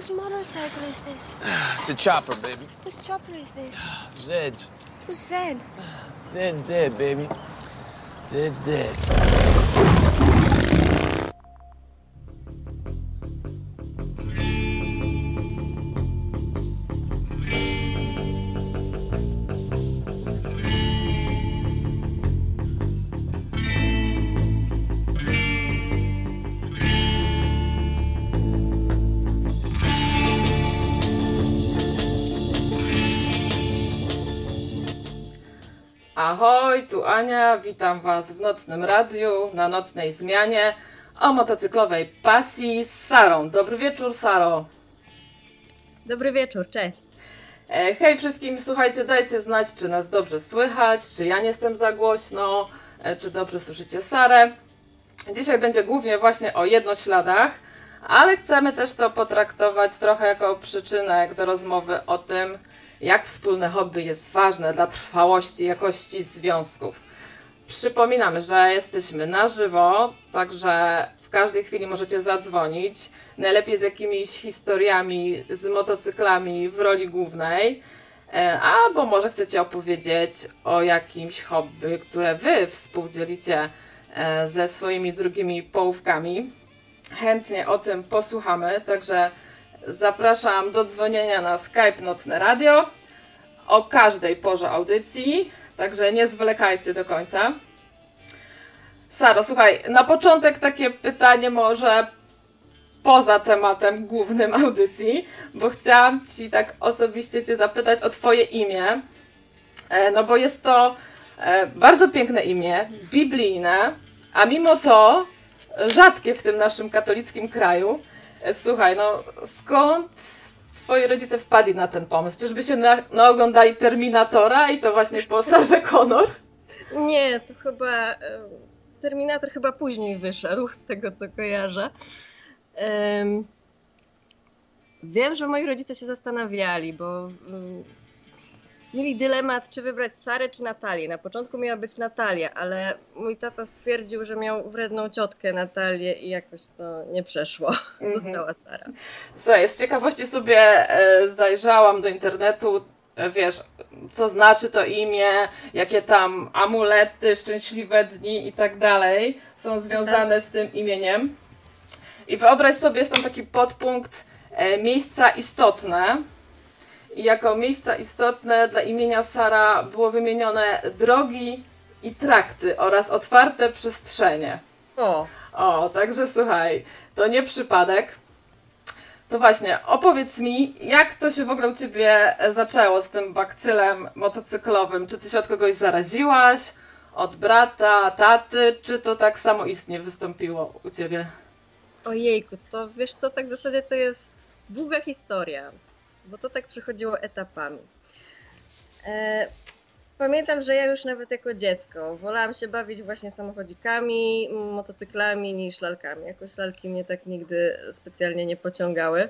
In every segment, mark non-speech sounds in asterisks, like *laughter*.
Whose motorcycle is this? *sighs* It's a chopper, baby. Whose chopper is this? *sighs* Zed's. Who's Zed? *sighs* Zed's dead, baby. Zed's dead. Ahoj, tu Ania, witam Was w nocnym radiu, na nocnej zmianie o motocyklowej pasji z Sarą. Dobry wieczór, Saro. Dobry wieczór, cześć. E, hej wszystkim, słuchajcie, dajcie znać, czy nas dobrze słychać, czy ja nie jestem za głośno, e, czy dobrze słyszycie Sarę. Dzisiaj będzie głównie właśnie o jednośladach, ale chcemy też to potraktować trochę jako przyczynek do rozmowy o tym, jak wspólne hobby jest ważne dla trwałości jakości związków. Przypominamy, że jesteśmy na żywo, także w każdej chwili możecie zadzwonić. Najlepiej z jakimiś historiami z motocyklami w roli głównej. E, Albo może chcecie opowiedzieć o jakimś hobby, które wy współdzielicie e, ze swoimi drugimi połówkami. Chętnie o tym posłuchamy, także zapraszam do dzwonienia na Skype Nocne Radio o każdej porze audycji, także nie zwlekajcie do końca. Saro, słuchaj, na początek takie pytanie może poza tematem głównym audycji, bo chciałam Ci tak osobiście Cię zapytać o Twoje imię, E, no bo jest to e, bardzo piękne imię, biblijne, a mimo to rzadkie w tym naszym katolickim kraju. Słuchaj, no skąd twoi rodzice wpadli na ten pomysł? Czyżby się na, naoglądali Terminatora i to właśnie po Sarze Connor? Nie, to chyba. Terminator chyba później wyszedł, z tego co kojarzę. Em, Wiem, że moi rodzice się zastanawiali, bo mm, mieli dylemat, czy wybrać Sarę czy Natalię. Na początku miała być Natalia, ale mój tata stwierdził, że miał wredną ciotkę Natalię i jakoś to nie przeszło. Została Sara. Słuchaj, z ciekawości sobie e, zajrzałam do internetu, e, wiesz, co znaczy to imię, jakie tam amulety, szczęśliwe dni i tak dalej są związane z tym imieniem. I wyobraź sobie, jest tam taki podpunkt e, miejsca istotne. I jako miejsca istotne dla imienia Sara było wymienione drogi i trakty oraz otwarte przestrzenie. O, O, także słuchaj, to nie przypadek. To właśnie, opowiedz mi, jak to się w ogóle u Ciebie zaczęło z tym bakcylem motocyklowym? Czy Ty się od kogoś zaraziłaś? Od brata, taty? Czy to tak samoistnie wystąpiło u Ciebie? Ojejku, to wiesz co, tak w zasadzie to jest długa historia, bo to tak przychodziło etapami. E, pamiętam, że ja już nawet jako dziecko wolałam się bawić właśnie samochodzikami, motocyklami niż lalkami. Jakoś lalki mnie tak nigdy specjalnie nie pociągały.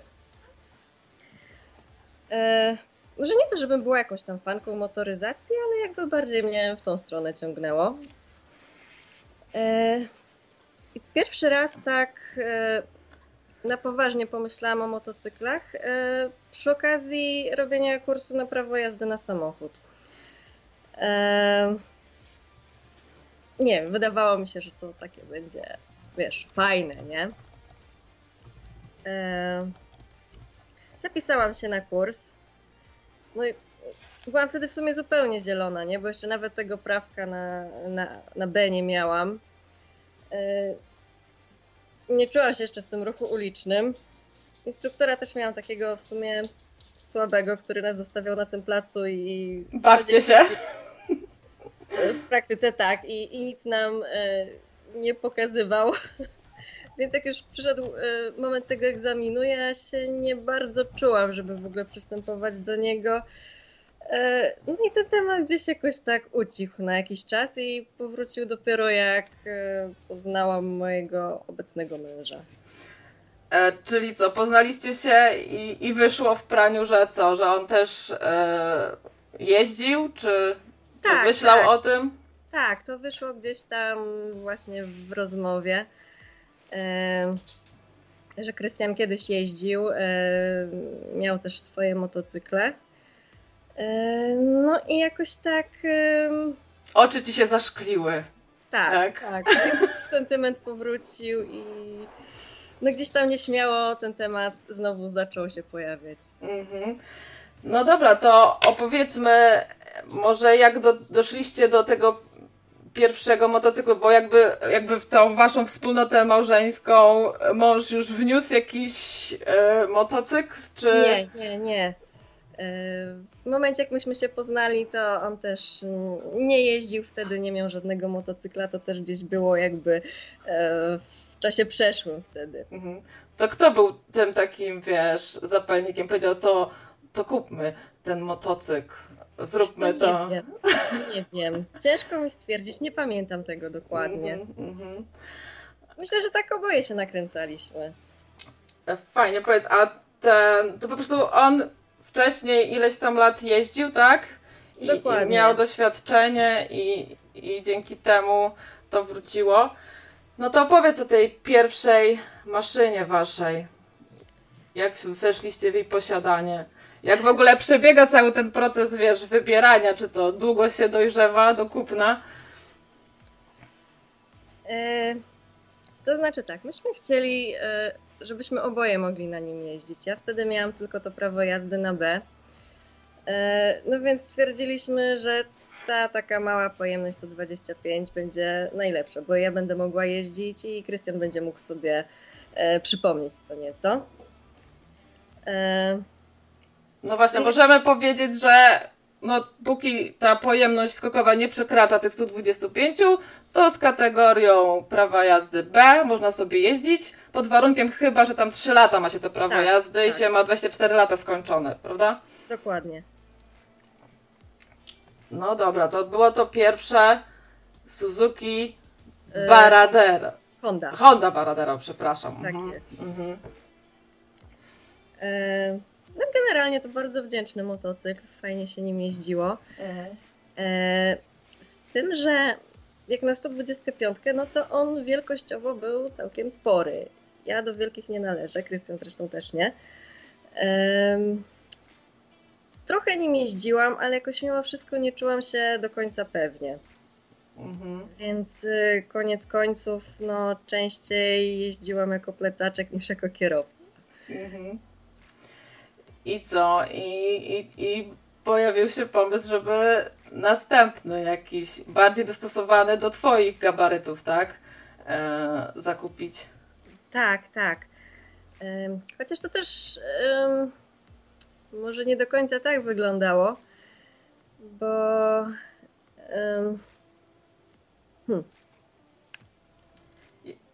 E, może nie to, żebym była jakąś tam fanką motoryzacji, ale jakby bardziej mnie w tą stronę ciągnęło. E, i pierwszy raz tak e, na poważnie pomyślałam o motocyklach e, przy okazji robienia kursu na prawo jazdy na samochód. E, nie wydawało mi się, że to takie będzie, wiesz, fajne, nie? E, zapisałam się na kurs. No i byłam wtedy w sumie zupełnie zielona, nie? Bo jeszcze nawet tego prawka na, na, na B nie miałam. Nie czułam się jeszcze w tym ruchu ulicznym. Instruktora też miałam takiego w sumie słabego, który nas zostawiał na tym placu i... Bawcie się. W praktyce tak i, i nic nam e, nie pokazywał. *laughs* Więc jak już przyszedł e, moment tego egzaminu, ja się nie bardzo czułam, żeby w ogóle przystępować do niego. E, No i ten temat gdzieś jakoś tak ucichł na jakiś czas i powrócił dopiero jak e, poznałam mojego obecnego męża. E, czyli co, poznaliście się i, i wyszło w praniu, że co, że on też e, jeździł, czy, czy Tak, myślał tak. o tym? Tak, to wyszło gdzieś tam właśnie w rozmowie. E, że Krystian kiedyś jeździł, e, miał też swoje motocykle. E, no i jakoś tak, Oczy ci się zaszkliły. tak, Tak. tak, jakiś sentyment powrócił i no gdzieś tam nieśmiało ten temat znowu zaczął się pojawiać. Mhm. No dobra, to opowiedzmy może jak do, doszliście do tego pierwszego motocyklu, bo jakby, jakby w tą waszą wspólnotę małżeńską mąż już wniósł jakiś e, motocykl, czy... Nie, nie, nie. W momencie, jak myśmy się poznali, to on też nie jeździł wtedy, nie miał żadnego motocykla, to też gdzieś było jakby e, w czasie przeszłym wtedy. Mhm. To kto był tym takim, wiesz, zapalnikiem? Powiedział, to, to kupmy ten motocykl, zróbmy co, to. Nie wiem. Nie wiem. Ciężko mi stwierdzić, nie pamiętam tego dokładnie. Mhm, mhm. Myślę, że tak oboje się nakręcaliśmy. E, Fajnie, powiedz, a ten, to po prostu on wcześniej ileś tam lat jeździł, tak? I, Dokładnie. I miał doświadczenie i, i dzięki temu to wróciło. No to opowiedz o tej pierwszej maszynie waszej. Jak weszliście w jej posiadanie? Jak w ogóle przebiega cały ten proces, wiesz, wybierania? Czy to długo się dojrzewa do kupna? E, to znaczy tak, myśmy chcieli, e, żebyśmy oboje mogli na nim jeździć. Ja wtedy miałam tylko to prawo jazdy na B. E, no więc stwierdziliśmy, że ta taka mała pojemność 125 będzie najlepsza, bo ja będę mogła jeździć i Krystian będzie mógł sobie e, przypomnieć co nieco. E, No właśnie, możemy powiedzieć, że no, póki ta pojemność skokowa nie przekracza tych 125, to z kategorią prawa jazdy B można sobie jeździć, pod warunkiem chyba, że tam 3 lata ma się to prawo Tak, jazdy i tak. się ma 24 lata skończone, prawda? dokładnie. No dobra, to było to pierwsze Suzuki E, Baradero. Honda. Honda Baradero, przepraszam. Tak Mhm. jest. Mhm. E, no generalnie to bardzo wdzięczny motocykl, fajnie się nim jeździło. E, z tym, że jak na 125, no to on wielkościowo był całkiem spory. Ja do wielkich nie należę, Krystian zresztą też nie. Trochę nim jeździłam, ale jakoś mimo wszystko nie czułam się do końca pewnie. Mhm. Więc y, koniec końców, no częściej jeździłam jako plecaczek niż jako kierowca. Mhm. I co? I, i, I pojawił się pomysł, żeby następny jakiś, bardziej dostosowany do Twoich gabarytów, tak? E, zakupić. Tak, tak. Chociaż to też może nie do końca tak wyglądało, bo em,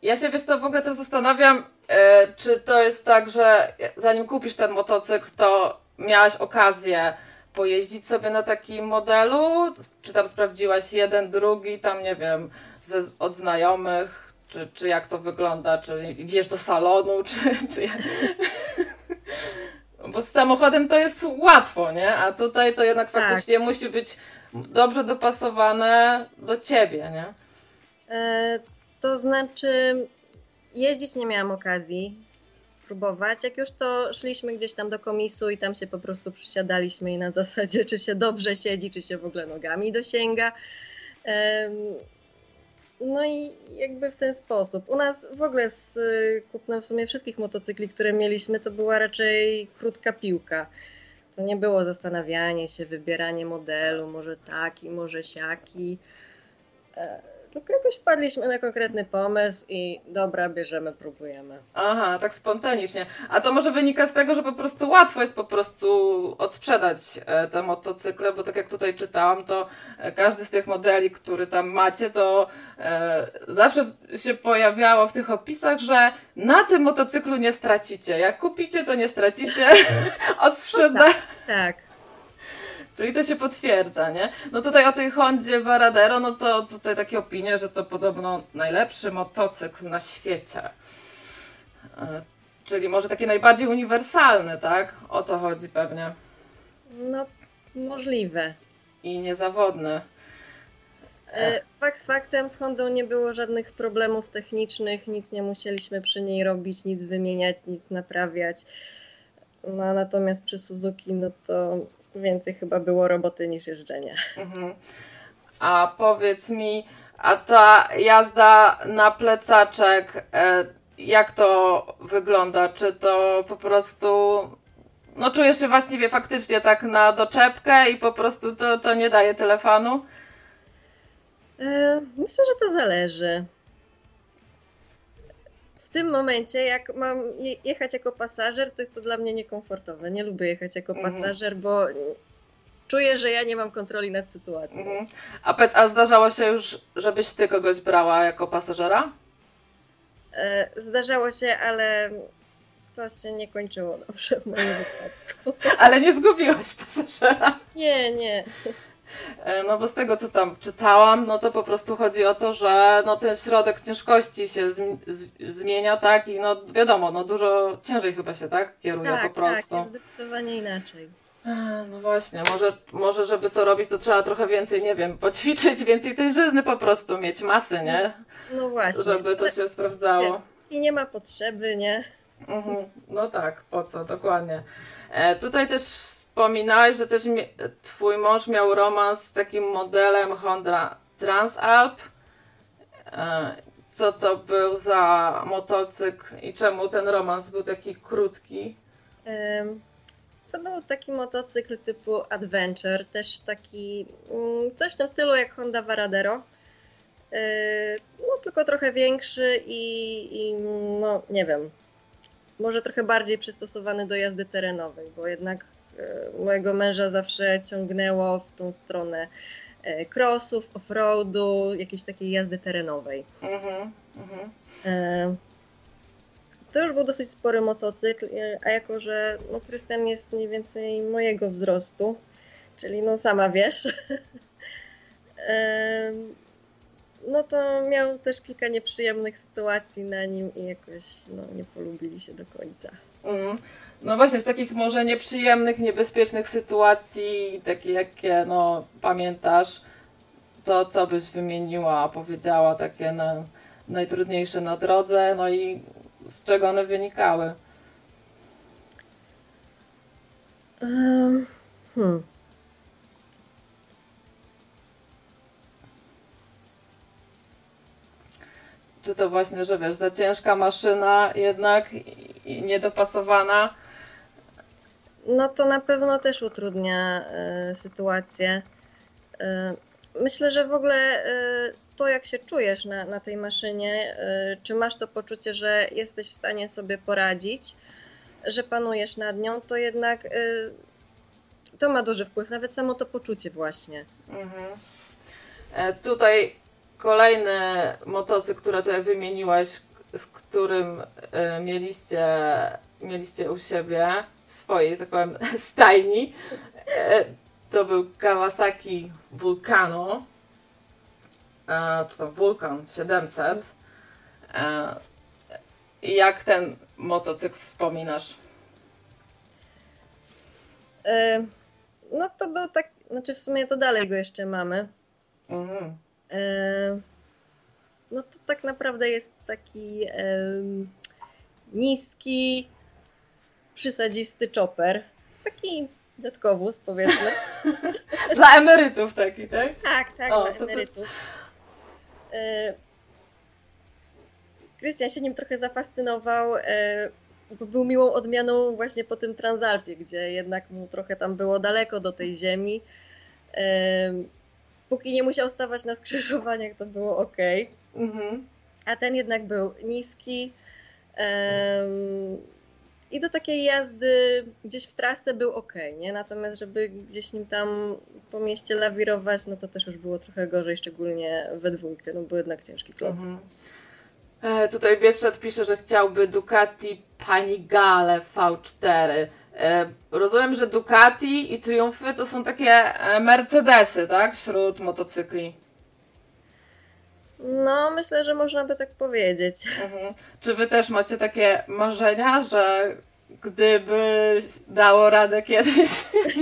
Ja się wiesz co, w ogóle też zastanawiam, e, czy to jest tak, że zanim kupisz ten motocykl, to miałaś okazję pojeździć sobie na takim modelu? Czy tam sprawdziłaś jeden, drugi, tam nie wiem, ze, od znajomych? Czy, czy jak to wygląda? Czy idziesz do salonu? *laughs* Czy, czy jak... Bo z samochodem to jest łatwo, nie? A tutaj to jednak Tak. faktycznie musi być dobrze dopasowane do ciebie, nie? e, to znaczy jeździć nie miałam okazji próbować. Jak już to szliśmy gdzieś tam do komisu i tam się po prostu przysiadaliśmy i na zasadzie, czy się dobrze siedzi, czy się w ogóle nogami dosięga. Em, No i jakby w ten sposób. U nas w ogóle z y, kupnem w sumie wszystkich motocykli, które mieliśmy, to była raczej krótka piłka. To nie było zastanawianie się, wybieranie modelu, może taki, może siaki. Tylko jakoś wpadliśmy na konkretny pomysł i dobra, bierzemy, próbujemy. Aha, tak spontanicznie. A to może wynika z tego, że po prostu łatwo jest po prostu odsprzedać e, te motocykle, bo tak jak tutaj czytałam, to e, każdy z tych modeli, który tam macie, to e, zawsze się pojawiało w tych opisach, że na tym motocyklu nie stracicie. Jak kupicie, to nie stracicie. *laughs* Odsprzeda. Tak, Czyli to się potwierdza, nie? No tutaj o tej Hondzie Baradero, no to tutaj takie opinie, że to podobno najlepszy motocykl na świecie. E, Czyli może taki najbardziej uniwersalny, tak? O to chodzi pewnie. no możliwe. I niezawodny. E, Fakt faktem, z Hondą nie było żadnych problemów technicznych, nic nie musieliśmy przy niej robić, nic wymieniać, nic naprawiać. No, natomiast przy Suzuki, no to więcej chyba było roboty niż jeżdżenia. Mhm. A powiedz mi, a ta jazda na plecaczek, e, jak to wygląda? Czy to po prostu. No czujesz się właściwie faktycznie tak na doczepkę i po prostu to, to nie daje telefonu? E, Myślę, że to zależy. W tym momencie, jak mam je- jechać jako pasażer, to jest to dla mnie niekomfortowe. Nie lubię jechać jako Mhm. pasażer, bo czuję, że ja nie mam kontroli nad sytuacją. Mhm. A powiedz, a zdarzało się już, żebyś ty kogoś brała jako pasażera? E, Zdarzało się, ale to się nie kończyło dobrze w moim wypadku. *laughs* Ale nie zgubiłaś pasażera. Nie, nie. E, No bo z tego co tam czytałam, no to po prostu chodzi o to, że no ten środek ciężkości się zmienia, tak? I no wiadomo, no dużo ciężej chyba się tak kieruje Tak, po prostu. tak, jest zdecydowanie inaczej. E, No właśnie, może, może żeby to robić, to trzeba trochę więcej, nie wiem, poćwiczyć, więcej tej żyzny po prostu, mieć masy, nie? No właśnie. Żeby to się sprawdzało. I nie ma potrzeby, nie? Mhm. No tak, po co, dokładnie. E, tutaj też wspominałeś, że też twój mąż miał romans z takim modelem Honda Transalp. E, co to był za motocykl i czemu ten romans był taki krótki? To był taki motocykl typu Adventure, też taki mm, coś w tym stylu jak Honda Varadero. E, No tylko trochę większy i, i no nie wiem, może trochę bardziej przystosowany do jazdy terenowej, bo jednak mojego męża zawsze ciągnęło w tą stronę e, crossów, offroadu, jakiejś takiej jazdy terenowej. Mhm, mhm. E, To już był dosyć spory motocykl, e, a jako, że no, Krystian jest mniej więcej mojego wzrostu, czyli no sama wiesz, *laughs* e, no to miał też kilka nieprzyjemnych sytuacji na nim i jakoś no, nie polubili się do końca. Mm. No właśnie, z takich może nieprzyjemnych, niebezpiecznych sytuacji, takie jakie no pamiętasz, to co byś wymieniła, powiedziała takie na, najtrudniejsze na drodze, no i z czego one wynikały? Hmm. Czy to właśnie, że wiesz, za ciężka maszyna jednak niedopasowana? No to na pewno też utrudnia e, sytuację. E, myślę, że w ogóle e, to, jak się czujesz na, na tej maszynie, czy masz to poczucie, że jesteś w stanie sobie poradzić, że panujesz nad nią, to jednak to ma duży wpływ, nawet samo to poczucie właśnie. Mhm. Tutaj kolejny motocykl, który tutaj wymieniłaś, z którym mieliście, mieliście u siebie swojej, że tak powiem, *laughs* stajni. E, to był Kawasaki Vulcano, e, czy tam Vulcan 700. E, jak ten motocykl wspominasz? E, no to był tak, znaczy w sumie to dalej go jeszcze mamy. Mhm. E, No to tak naprawdę jest taki niski, przysadzisty chopper. Taki dziadkowóz, powiedzmy. *laughs* Dla emerytów taki, tak? Tak, tak, O, dla to emerytów. E, Krystian się nim trochę zafascynował, e, bo był miłą odmianą właśnie po tym Transalpie, gdzie jednak mu trochę tam było daleko do tej ziemi. E, Póki nie musiał stawać na skrzyżowaniach, to było ok. Mhm. A ten jednak był niski. em, I do takiej jazdy gdzieś w trasę był ok, nie? Natomiast, żeby gdzieś nim tam po mieście lawirować, no to też już było trochę gorzej, szczególnie we dwójkę, no bo jednak ciężki kloc. Mhm. E, tutaj Bieszczad pisze, że chciałby Ducati Panigale V4. E, rozumiem, że Ducati i Triumfy to są takie e, Mercedesy, tak? Wśród motocykli. No, myślę, że można by tak powiedzieć. Mhm. Czy wy też macie takie marzenia, że gdyby dało radę kiedyś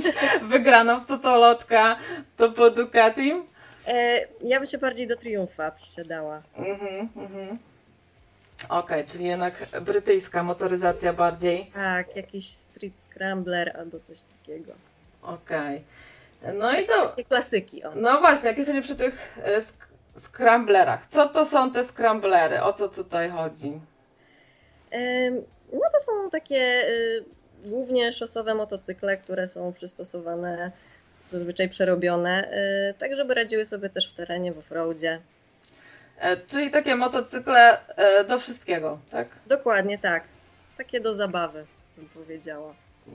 *laughs* wygrano w Totolotka, to po Ducatim? E, ja bym się bardziej do Triumfa przysiadała. Mhm, mhm. Okej, czyli jednak brytyjska motoryzacja bardziej. Tak, jakiś Street Scrambler albo coś takiego. Okej. No i to. Takie klasyki, o. No właśnie, jak jesteśmy przy tych e, scramblerach. Co to są te scramblery? O co tutaj chodzi? No to są takie y, głównie szosowe motocykle, które są przystosowane, zazwyczaj przerobione, y, tak żeby radziły sobie też w terenie, w offroadzie. E, czyli takie motocykle e, do wszystkiego, tak? Dokładnie tak. Takie do zabawy, bym powiedziała.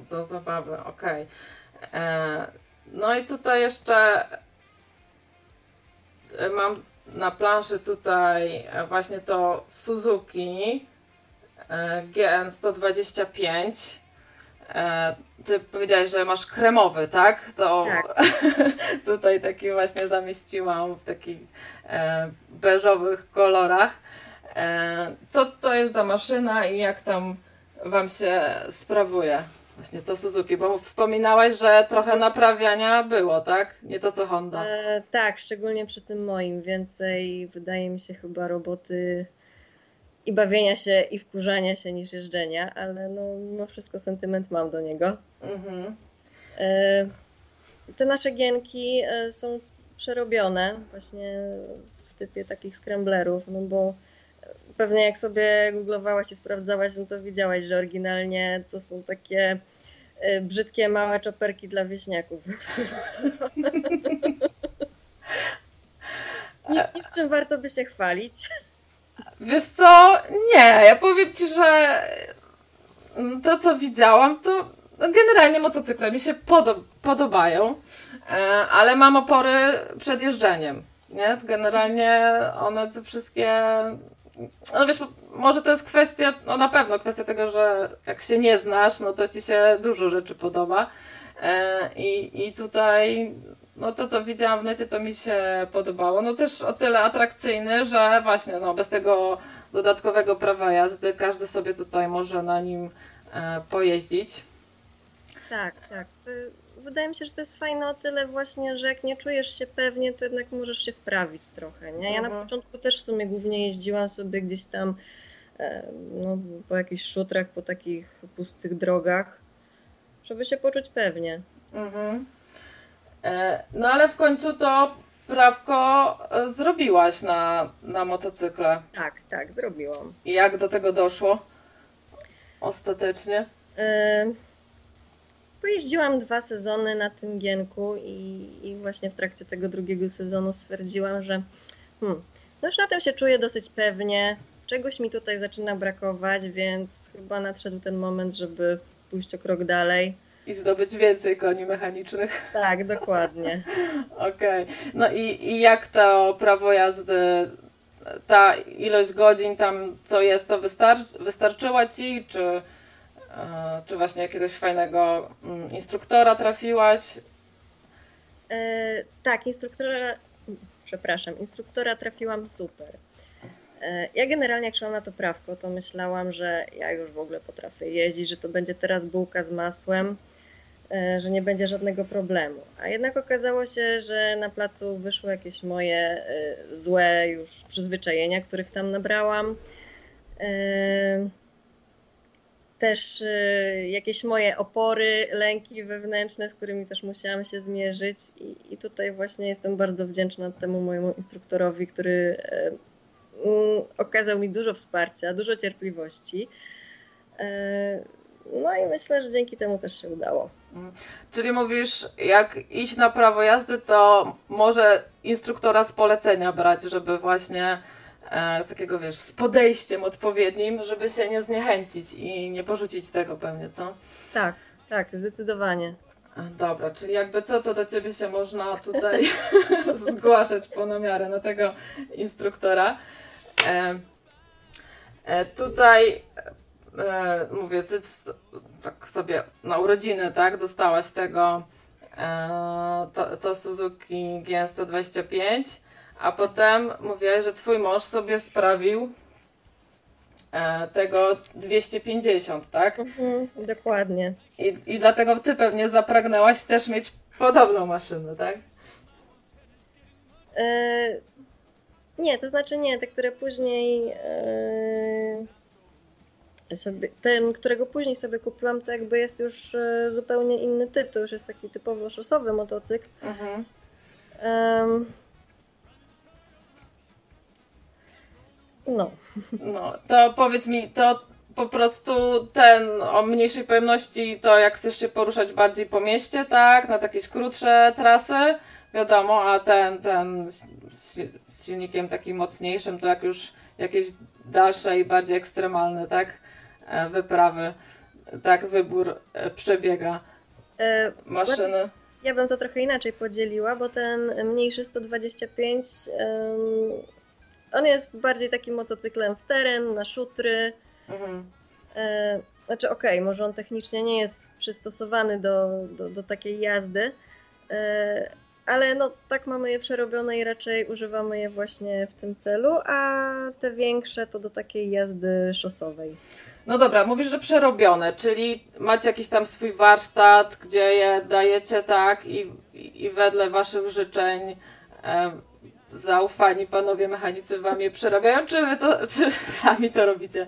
Do zabawy, okej. E, No i tutaj jeszcze mam na planszy tutaj e, właśnie to Suzuki e, GN 125. E, Ty powiedziałeś, że masz kremowy, tak? To Tak. *laughs* tutaj taki właśnie zamieściłam w takich beżowych kolorach. Co to jest za maszyna i jak tam Wam się sprawuje? Właśnie to Suzuki, bo wspominałaś, że trochę naprawiania było, tak? Nie to co Honda. E, tak, szczególnie przy tym moim. Więcej wydaje mi się chyba roboty i bawienia się, i wkurzania się niż jeżdżenia, ale no mimo wszystko sentyment mam do niego. Mhm. E, Te nasze gienki e, są przerobione właśnie w typie takich scramblerów, no bo pewnie jak sobie googlowałaś i sprawdzałaś, no to widziałaś, że oryginalnie to są takie e, brzydkie, małe czoperki dla wieśniaków. *laughs* Nic, nic czym warto by się chwalić. Wiesz co? Nie, ja powiem Ci, że to co widziałam, to generalnie motocykle mi się podo- podobają, e, ale mam opory przed jeżdżeniem. Nie? Generalnie one te wszystkie. No wiesz, może to jest kwestia, no na pewno kwestia tego, że jak się nie znasz, no to ci się dużo rzeczy podoba. E, I, i tutaj, no to co widziałam w necie, to mi się podobało. No też o tyle atrakcyjny, że właśnie, no bez tego dodatkowego prawa jazdy każdy sobie tutaj może na nim e, pojeździć. Tak, tak. Wydaje mi się, że to jest fajne o tyle właśnie, że jak nie czujesz się pewnie, to jednak możesz się wprawić trochę, nie? Ja na Mhm. początku też w sumie głównie jeździłam sobie gdzieś tam e, no, po jakichś szutrach, po takich pustych drogach, żeby się poczuć pewnie. Mhm. E, no ale w końcu to prawko e, zrobiłaś na, na motocykle. Tak, tak, zrobiłam. I jak do tego doszło? Ostatecznie? Pojeździłam dwa sezony na tym gienku i, i właśnie w trakcie tego drugiego sezonu stwierdziłam, że hmm, no już na tym się czuję dosyć pewnie, czegoś mi tutaj zaczyna brakować, więc chyba nadszedł ten moment, żeby pójść o krok dalej. I zdobyć więcej koni mechanicznych. Tak, dokładnie. *laughs* Okej. No i, i jak to prawo jazdy, ta ilość godzin tam co jest, to wystar- wystarczyła ci? Czy, czy właśnie jakiegoś fajnego mm, instruktora trafiłaś? E, tak, instruktora, przepraszam, instruktora trafiłam super. E, ja generalnie jak szłam na to prawko, to myślałam, że ja już w ogóle potrafię jeździć, że to będzie teraz bułka z masłem, e, że nie będzie żadnego problemu. A jednak okazało się, że na placu wyszły jakieś moje e, złe już przyzwyczajenia, których tam nabrałam. E, też y, jakieś moje opory, lęki wewnętrzne, z którymi też musiałam się zmierzyć i, i tutaj właśnie jestem bardzo wdzięczna temu mojemu instruktorowi, który y, mm, okazał mi dużo wsparcia, dużo cierpliwości. Y, No i myślę, że dzięki temu też się udało. Czyli mówisz, jak iść na prawo jazdy, to może instruktora z polecenia brać, żeby właśnie e, takiego, wiesz, z podejściem odpowiednim, żeby się nie zniechęcić i nie porzucić tego pewnie, co? Tak, tak, zdecydowanie. E, Dobra, czyli jakby co, to do ciebie się można tutaj *laughs* zgłaszać po namiarę na tego instruktora. E, e, tutaj e, mówię, ty tak sobie na urodziny, tak, dostałaś tego e, to, to Suzuki GN125, a potem mówiłaś, że twój mąż sobie sprawił e, tego 250, tak? Mhm, dokładnie. I, I dlatego ty pewnie zapragnęłaś też mieć podobną maszynę, tak? E, nie, to znaczy nie, te, które później e, sobie, ten, którego później sobie kupiłam, to jakby jest już zupełnie inny typ, to już jest taki typowo szosowy motocykl. Mhm. Em, no, No, to powiedz mi, to po prostu ten o mniejszej pojemności, to jak chcesz się poruszać bardziej po mieście, tak? Na jakieś krótsze trasy, wiadomo, a ten, ten z, silnikiem takim mocniejszym, to jak już jakieś dalsze i bardziej ekstremalne, tak? E, Wyprawy, tak wybór e, przebiega e, maszyny. Ja bym to trochę inaczej podzieliła, bo ten mniejszy 125, em, on jest bardziej takim motocyklem w teren, na szutry. Mhm. E, znaczy, okej, może on technicznie nie jest przystosowany do, do, do takiej jazdy, e, ale no tak mamy je przerobione i raczej używamy je właśnie w tym celu, a te większe to do takiej jazdy szosowej. No dobra, mówisz, że przerobione, czyli macie jakiś tam swój warsztat, gdzie je dajecie tak i, i i wedle waszych życzeń e, zaufani panowie mechanicy wam je przerabiają, czy wy to, czy *laughs* sami to robicie?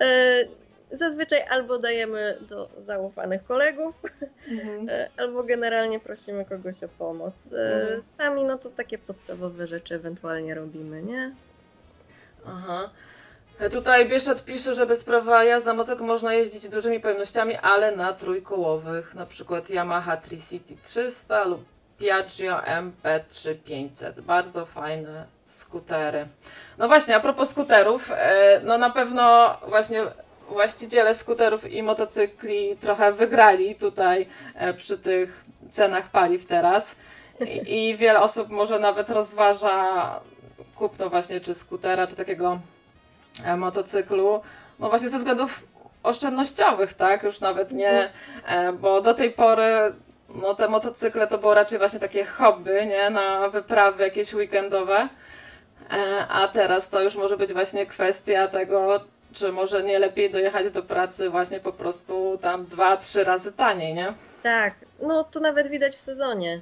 E, Zazwyczaj albo dajemy do zaufanych kolegów, e, albo generalnie prosimy kogoś o pomoc. E, Mhm. Sami no to takie podstawowe rzeczy ewentualnie robimy, nie? Aha. Tutaj Bieszczad pisze, że bez prawa jazdy motocyklu można jeździć dużymi pojemnościami, ale na trójkołowych, na przykład Yamaha Tricity 300 lub Piaggio MP3 500. Bardzo fajne skutery. No właśnie, a propos skuterów, e, no na pewno właśnie właściciele skuterów i motocykli trochę wygrali tutaj e, przy tych cenach paliw teraz. I, I wiele osób może nawet rozważa kupno właśnie czy skutera, czy takiego e, motocyklu, no właśnie ze względów oszczędnościowych, tak? Już nawet nie, e, bo do tej pory no te motocykle to było raczej właśnie takie hobby, nie? Na wyprawy jakieś weekendowe. E, A teraz to już może być właśnie kwestia tego, czy może nie lepiej dojechać do pracy właśnie po prostu tam dwa, trzy razy taniej, nie? Tak, no to nawet widać w sezonie.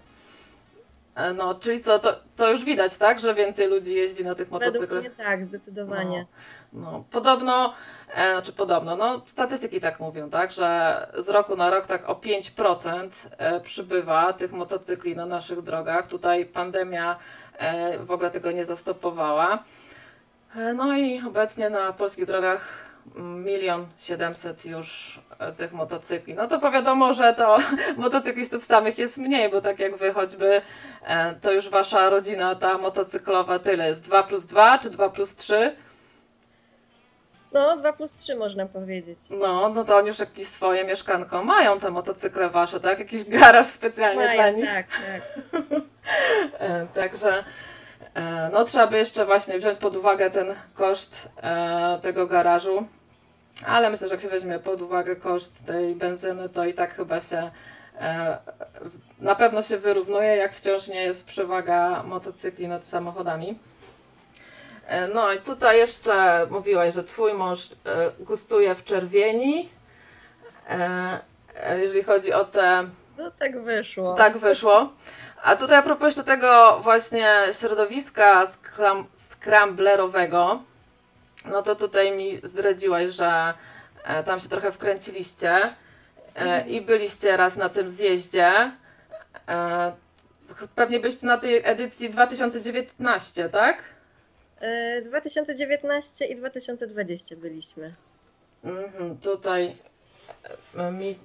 E, No, czyli co, to, to już widać, tak? Że więcej ludzi jeździ na tych Według motocyklach. mnie tak, zdecydowanie. No, no podobno, znaczy podobno, no statystyki tak mówią, tak, że z roku na rok tak o 5% e, przybywa tych motocykli na naszych drogach. Tutaj pandemia e, w ogóle tego nie zastopowała. E, no i obecnie na polskich drogach milion siedemset już e, tych motocykli. No to powiadomo, że to *laughs* motocyklistów samych jest mniej, bo tak jak wy choćby, e, to już wasza rodzina ta motocyklowa tyle jest 2 plus 2 czy 2 plus 3? No, 2 plus 3 można powiedzieć. No, no to oni już jakieś swoje mieszkanko mają, te motocykle wasze, tak? Jakiś garaż specjalnie dla Mają, nich. tak, tak. *laughs* E, Także e, no trzeba by jeszcze właśnie wziąć pod uwagę ten koszt e, tego garażu. Ale myślę, że jak się weźmie pod uwagę koszt tej benzyny, to i tak chyba się na pewno się wyrównuje, jak wciąż nie jest przewaga motocykli nad samochodami. E, No i tutaj jeszcze mówiłaś, że twój mąż e, gustuje w czerwieni. E, Jeżeli chodzi o te No tak wyszło. tak wyszło. A tutaj a propos jeszcze tego właśnie środowiska skram, scramblerowego, no to tutaj mi zdradziłaś, że tam się trochę wkręciliście e, i byliście raz na tym zjeździe. Pewnie byliście na tej edycji 2019, tak? E, 2019 i 2020 byliśmy. Mhm, tutaj e, mi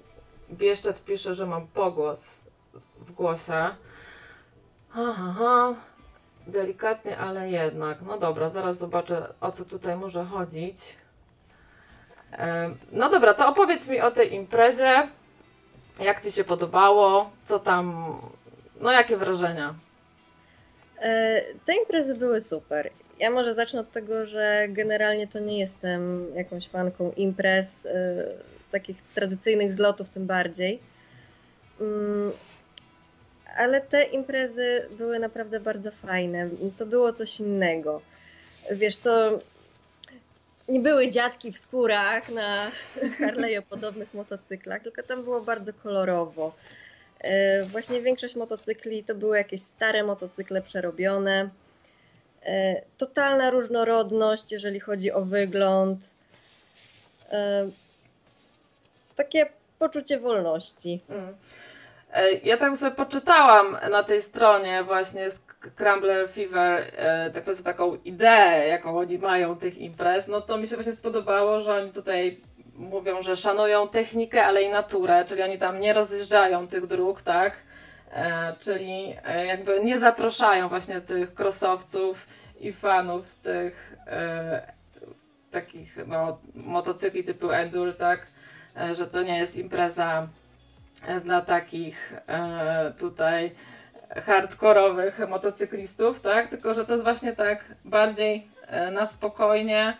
Bieszczat pisze, że mam pogłos w głosie. Aha, aha, delikatnie, ale jednak. No dobra, zaraz zobaczę o co tutaj może chodzić. E, No dobra, to opowiedz mi o tej imprezie. Jak Ci się podobało? Co tam? No jakie wrażenia? E, Te imprezy były super. Ja może zacznę od tego, że generalnie to nie jestem jakąś fanką imprez, e, takich tradycyjnych zlotów tym bardziej. Mm, Ale te imprezy były naprawdę bardzo fajne. To było coś innego. Wiesz, to nie były dziadki w skórach na *laughs* Harley'o podobnych motocyklach, tylko tam było bardzo kolorowo. E, Właśnie większość motocykli to były jakieś stare motocykle przerobione. E, Totalna różnorodność, jeżeli chodzi o wygląd. E, Takie poczucie wolności. Mm. E, Ja tak sobie poczytałam na tej stronie właśnie z Crumbler Fever tak powiedzmy taką ideę, jaką oni mają tych imprez, no to mi się właśnie spodobało, że oni tutaj mówią, że szanują technikę, ale i naturę, czyli oni tam nie rozjeżdżają tych dróg, tak? E, czyli e, jakby nie zapraszają właśnie tych krosowców i fanów tych e, takich no, motocykli typu Endure, tak? Że to nie jest impreza dla takich tutaj hardkorowych motocyklistów, tak? Tylko, że to jest właśnie tak bardziej na spokojnie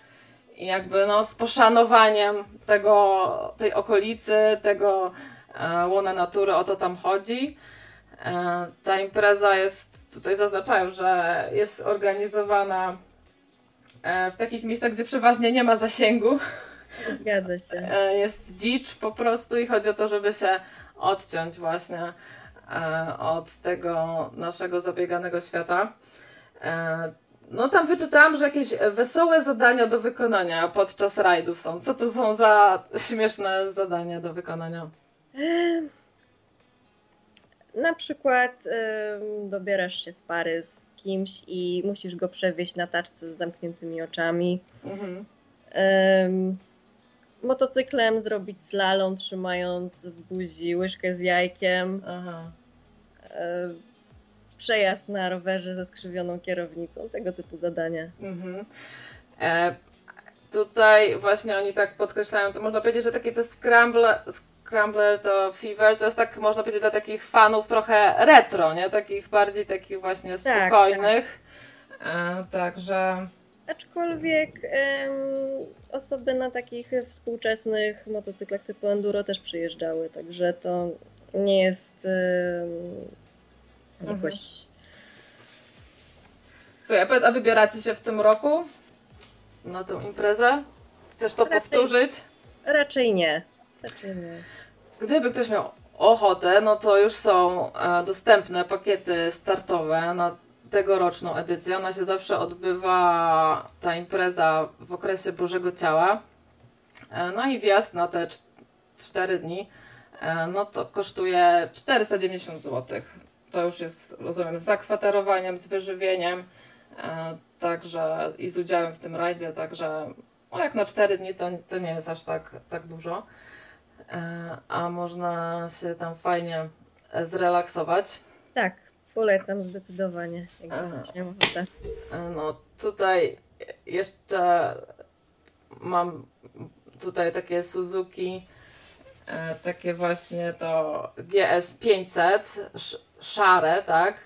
i jakby no z poszanowaniem tego, tej okolicy, tego łona natury, o to tam chodzi. E, ta impreza jest, tutaj zaznaczają, że jest organizowana e, w takich miejscach, gdzie przeważnie nie ma zasięgu. Zgadza się. E, jest dzicz po prostu i chodzi o to, żeby się odciąć właśnie od tego naszego zabieganego świata. No tam wyczytałam, że jakieś wesołe zadania do wykonania podczas rajdu są. Co to są za śmieszne zadania do wykonania? Na przykład dobierasz się w pary z kimś i musisz go przewieźć na taczce z zamkniętymi oczami. Mhm. Em, motocyklem zrobić slalom, trzymając w buzi łyżkę z jajkiem. Aha. Przejazd na rowerze ze skrzywioną kierownicą, tego typu zadania. Mhm. E, tutaj właśnie oni tak podkreślają, to można powiedzieć, że takie te scramble, scrambler to fever, to jest tak, można powiedzieć, dla takich fanów trochę retro, nie? Takich bardziej takich właśnie Tak, spokojnych. E, także Aczkolwiek osoby na takich współczesnych motocyklach typu enduro też przyjeżdżały, także to nie jest em, jakoś... Słuchaj, powiedz, a wybieracie się w tym roku na tą imprezę? Chcesz to Raczej- powtórzyć? Raczej nie. Nie. Gdyby ktoś miał ochotę, no to już są e, dostępne pakiety startowe na tegoroczną edycję. Ona się zawsze odbywa, ta impreza, w okresie Bożego Ciała. E, no i wjazd na te 4 dni, e, no to kosztuje 490 zł. To już jest, rozumiem, z zakwaterowaniem, z wyżywieniem, także i z udziałem w tym rajdzie, także no jak na 4 dni to, to nie jest aż tak, tak dużo. E, a można się tam fajnie e, zrelaksować. Tak, polecam zdecydowanie, jak Aha. będziecie miał ochotę. E, No tutaj jeszcze mam tutaj takie Suzuki, e, takie właśnie to GS 500 sz- szare, tak?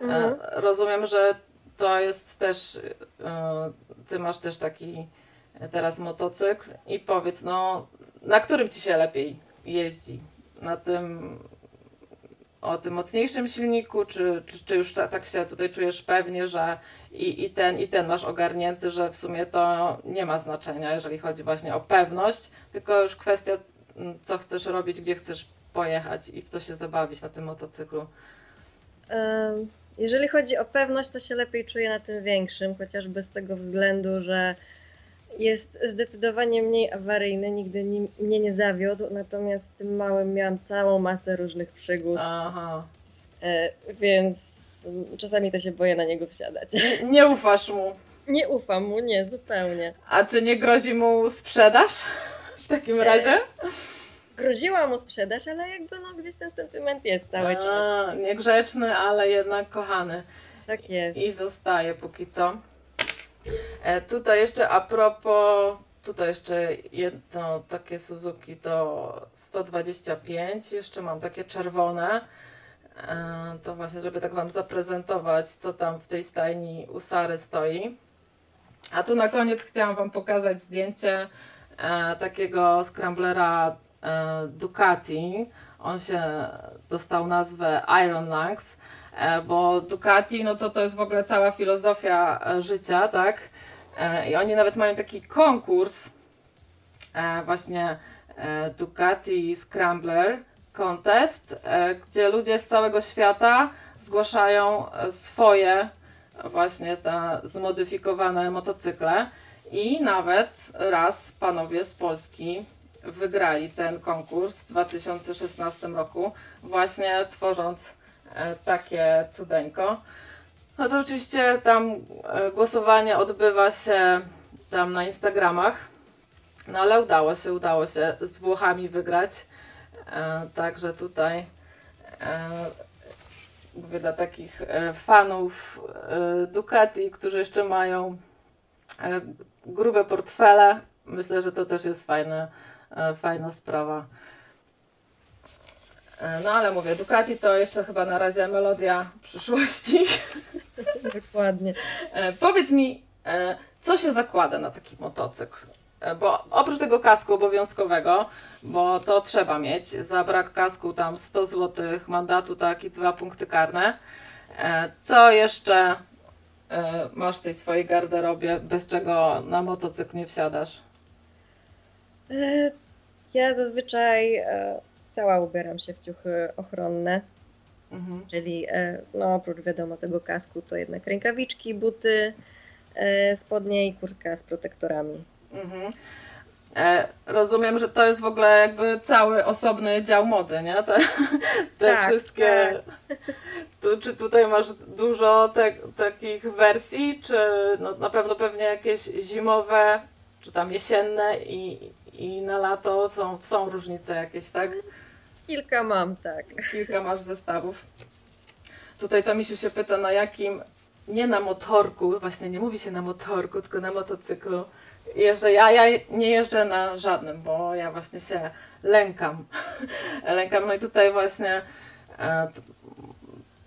E, Mhm. Rozumiem, że to jest też, e, ty masz też taki teraz motocykl i powiedz, no na którym ci się lepiej jeździ? Na tym o tym mocniejszym silniku, czy, czy, czy już ta- tak się tutaj czujesz pewnie, że i, i ten, i ten masz ogarnięty, że w sumie to nie ma znaczenia, jeżeli chodzi właśnie o pewność, tylko już kwestia, mm, co chcesz robić, gdzie chcesz pojechać i w co się zabawić na tym motocyklu. Jeżeli chodzi o pewność, to się lepiej czuję na tym większym, chociażby z tego względu, że jest zdecydowanie mniej awaryjny, nigdy ni- mnie nie zawiódł, natomiast z tym małym miałam całą masę różnych przygód, Aha. e, więc czasami to się boję na niego wsiadać. Nie ufasz mu. Nie ufam mu, nie, zupełnie. A czy nie grozi mu sprzedaż w takim razie? Groziła mu sprzedaż, ale jakby no gdzieś ten sentyment jest cały czas. A, niegrzeczny, ale jednak kochany. Tak jest. I zostaje póki co. E, tutaj jeszcze a propos, tutaj jeszcze jedno takie Suzuki to 125, jeszcze mam takie czerwone. E, to właśnie, żeby tak Wam zaprezentować, co tam w tej stajni u Sary stoi. A tu na koniec chciałam Wam pokazać zdjęcie e, takiego scramblera Ducati. On się dostał nazwę Iron Lungs, bo Ducati no to, to jest w ogóle cała filozofia e, życia, tak? E, I oni nawet mają taki konkurs, e, właśnie e, Ducati Scrambler Contest, e, gdzie ludzie z całego świata zgłaszają e, swoje właśnie te zmodyfikowane motocykle i nawet raz panowie z Polski wygrali ten konkurs w 2016 roku, właśnie tworząc e, takie cudeńko. No to oczywiście tam e, głosowanie odbywa się tam na Instagramach, no ale udało się, udało się z Włochami wygrać. E, także tutaj e, mówię dla takich e, fanów e, Ducati, którzy jeszcze mają e, grube portfele, myślę, że to też jest fajne, e, fajna sprawa. E, No ale mówię, Ducati to jeszcze chyba na razie melodia przyszłości. *laughs* Dokładnie. E, powiedz mi, e, co się zakłada na taki motocykl? Bo oprócz tego kasku obowiązkowego, bo to trzeba mieć, za brak kasku tam 100 zł mandatu, tak i dwa punkty karne. Co jeszcze masz w tej swojej garderobie, bez czego na motocykl nie wsiadasz? Ja zazwyczaj cała ubieram się w ciuchy ochronne, Mhm. czyli e, no, oprócz wiadomo tego kasku, to jednak rękawiczki, buty, e, spodnie i kurtka z protektorami. Mhm. E, rozumiem, że to jest w ogóle jakby cały osobny dział mody, nie? Te, te Tak, wszystkie. Tu, czy tutaj masz dużo te, takich wersji, czy no, na pewno pewnie jakieś zimowe, czy tam jesienne i, i na lato są, są różnice jakieś, tak? Kilka mam, tak. Kilka masz zestawów. Tutaj to Misiu się pyta, na jakim, nie na motorku, właśnie nie mówi się na motorku, tylko na motocyklu. Jeżdżę, ja, ja nie jeżdżę na żadnym, bo ja właśnie się lękam. *laughs* lękam, no i tutaj właśnie e,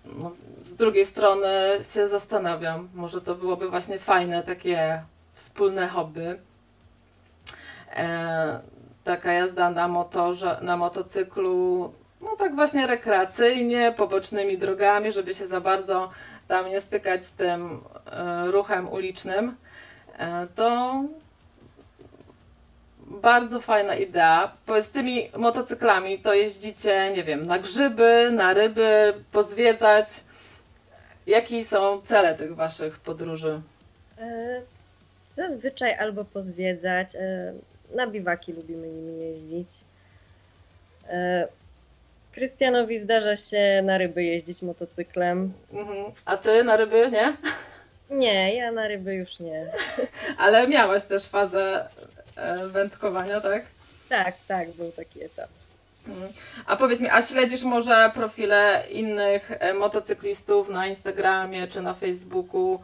no, z drugiej strony się zastanawiam, może to byłoby właśnie fajne takie wspólne hobby. E, taka jazda na motorze, na motocyklu, no tak właśnie rekreacyjnie, pobocznymi drogami, żeby się za bardzo tam nie stykać z tym e, ruchem ulicznym, e, to bardzo fajna idea. Bo z tymi motocyklami to jeździcie, nie wiem, na grzyby, na ryby, pozwiedzać. Jakie są cele tych waszych podróży? E, Zazwyczaj albo pozwiedzać. Na biwaki lubimy nimi jeździć. E, Krystianowi zdarza się na ryby jeździć motocyklem. Mhm. A ty na ryby, nie? Nie, ja na ryby już nie. *laughs* Ale miałaś też fazę e, wędkowania, tak? Tak, tak, był taki etap. Mhm. A powiedz mi, a śledzisz może profile innych e, motocyklistów na Instagramie czy na Facebooku?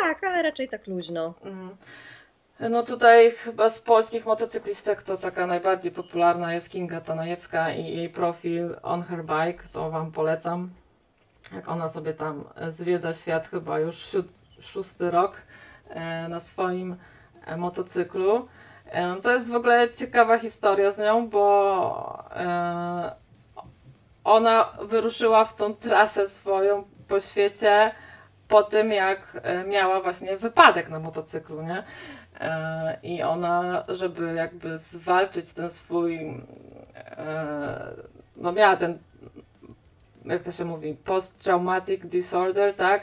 Tak, ale raczej tak luźno. mhm. No tutaj chyba z polskich motocyklistek to taka najbardziej popularna jest Kinga Tanajewska i jej profil On Her Bike, to Wam polecam. Jak ona sobie tam zwiedza świat chyba już szósty rok e, na swoim e, motocyklu. E, no To jest w ogóle ciekawa historia z nią, bo ona wyruszyła w tą trasę swoją po świecie po tym, jak e, miała właśnie wypadek na motocyklu, nie? E, I ona, żeby jakby zwalczyć ten swój, e, no miała ten, jak to się mówi, post-traumatic disorder, tak?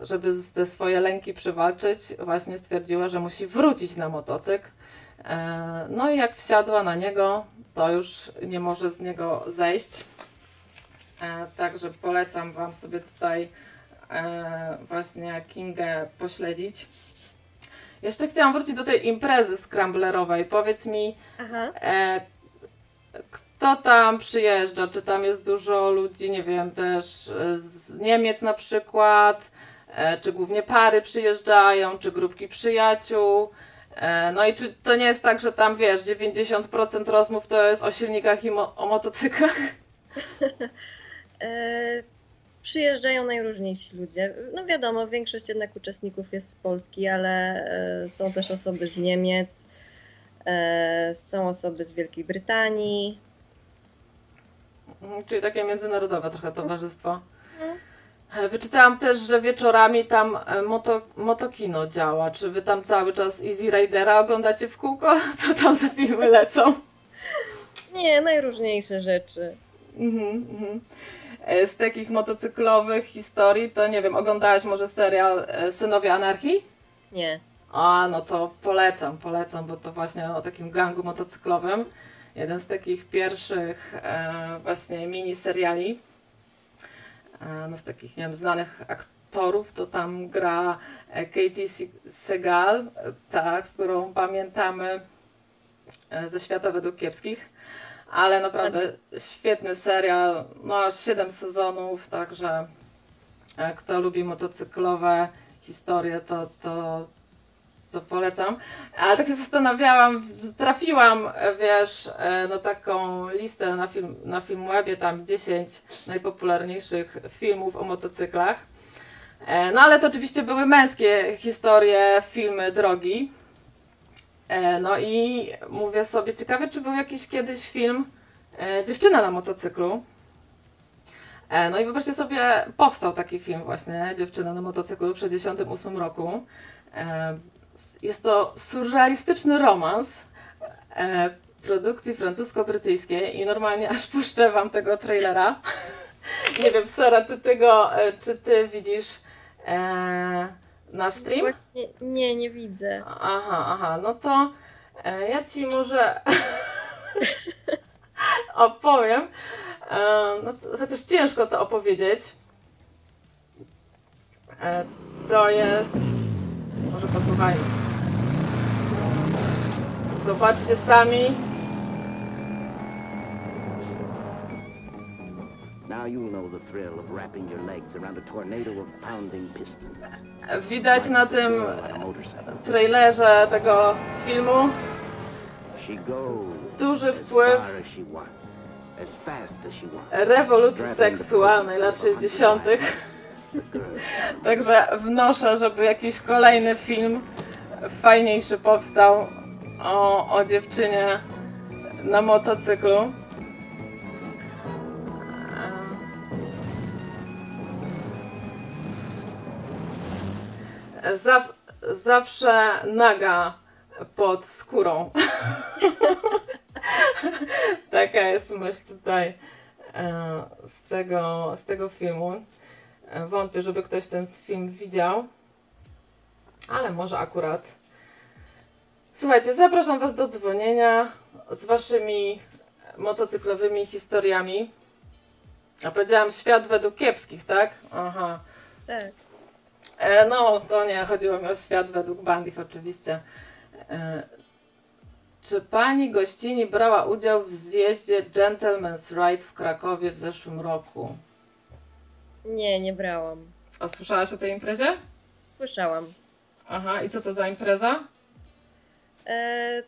Żeby te swoje lęki przywalczyć, właśnie stwierdziła, że musi wrócić na motocykl. No i jak wsiadła na niego, to już nie może z niego zejść. Także polecam Wam sobie tutaj właśnie Kingę pośledzić. Jeszcze chciałam wrócić do tej imprezy scramblerowej. Powiedz mi, e, kto tam przyjeżdża? Czy tam jest dużo ludzi, nie wiem, też e, z Niemiec na przykład? E, czy głównie pary przyjeżdżają, czy grupki przyjaciół? E, no i czy to nie jest tak, że tam wiesz, 90% rozmów to jest o silnikach i mo- o motocyklach? *laughs* *laughs* Przyjeżdżają najróżniejsi ludzie. No wiadomo, większość jednak uczestników jest z Polski, ale e, są też osoby z Niemiec, e, są osoby z Wielkiej Brytanii. Mhm, Czyli takie międzynarodowe trochę towarzystwo. Mhm. E, Wyczytałam też, że wieczorami tam moto, motokino działa. Czy wy tam cały czas Easy Ridera oglądacie w kółko? *laughs* Co tam za filmy lecą? Nie, najróżniejsze rzeczy. Mhm, mhm. E, Z takich motocyklowych historii, to nie wiem, oglądałaś może serial e, Synowie Anarchii? Nie. A, no to polecam, polecam, bo to właśnie o takim gangu motocyklowym. Jeden z takich pierwszych e, właśnie miniseriali. E, no z takich, nie wiem, znanych aktorów, to tam gra e, Katie Se- Segal, tak, z którą pamiętamy ze Świata według kiepskich. Ale naprawdę świetny serial, no aż 7 sezonów, także e, kto lubi motocyklowe historie, to, to, to polecam. Ale tak się zastanawiałam, trafiłam, wiesz, e, na taką listę na, film, na Filmwebie, tam 10 najpopularniejszych filmów o motocyklach. E, No ale to oczywiście były męskie historie, filmy drogi. E, No i mówię sobie, ciekawe czy był jakiś kiedyś film e, Dziewczyna na motocyklu. E, No i wyobraźcie sobie, powstał taki film właśnie, Dziewczyna na motocyklu w 1968 roku. Jest to surrealistyczny romans produkcji francusko-brytyjskiej i normalnie aż puszczę wam tego trailera. *laughs* Nie wiem, Sara, czy ty go, czy ty widzisz nasz stream? Właśnie nie, nie widzę. Aha, aha, no to e, ja ci może *laughs* opowiem. E, no to, chociaż ciężko to opowiedzieć. E, to jest. Może posłuchajmy. Zobaczcie sami. Widać na tym trailerze tego filmu. Duży wpływ. rewolucji seksualnej lat 60. *laughs* Także wnoszę, żeby jakiś kolejny film fajniejszy powstał o, o dziewczynie na motocyklu. Zaw, zawsze naga pod skórą. *laughs* Taka jest myśl tutaj e, z tego, z tego filmu. E, Wątpię, żeby ktoś ten film widział, ale może akurat. Słuchajcie, zapraszam Was do dzwonienia z Waszymi motocyklowymi historiami. A powiedziałam świat według kiepskich, tak? Aha. Tak. E, no, to nie, chodziło mi o świat według bandich oczywiście. E, czy pani gościni brała udział w zjeździe Gentleman's Ride w Krakowie w zeszłym roku? Nie, nie brałam. A słyszałaś o tej imprezie? Słyszałam. Aha, i co to za impreza? E,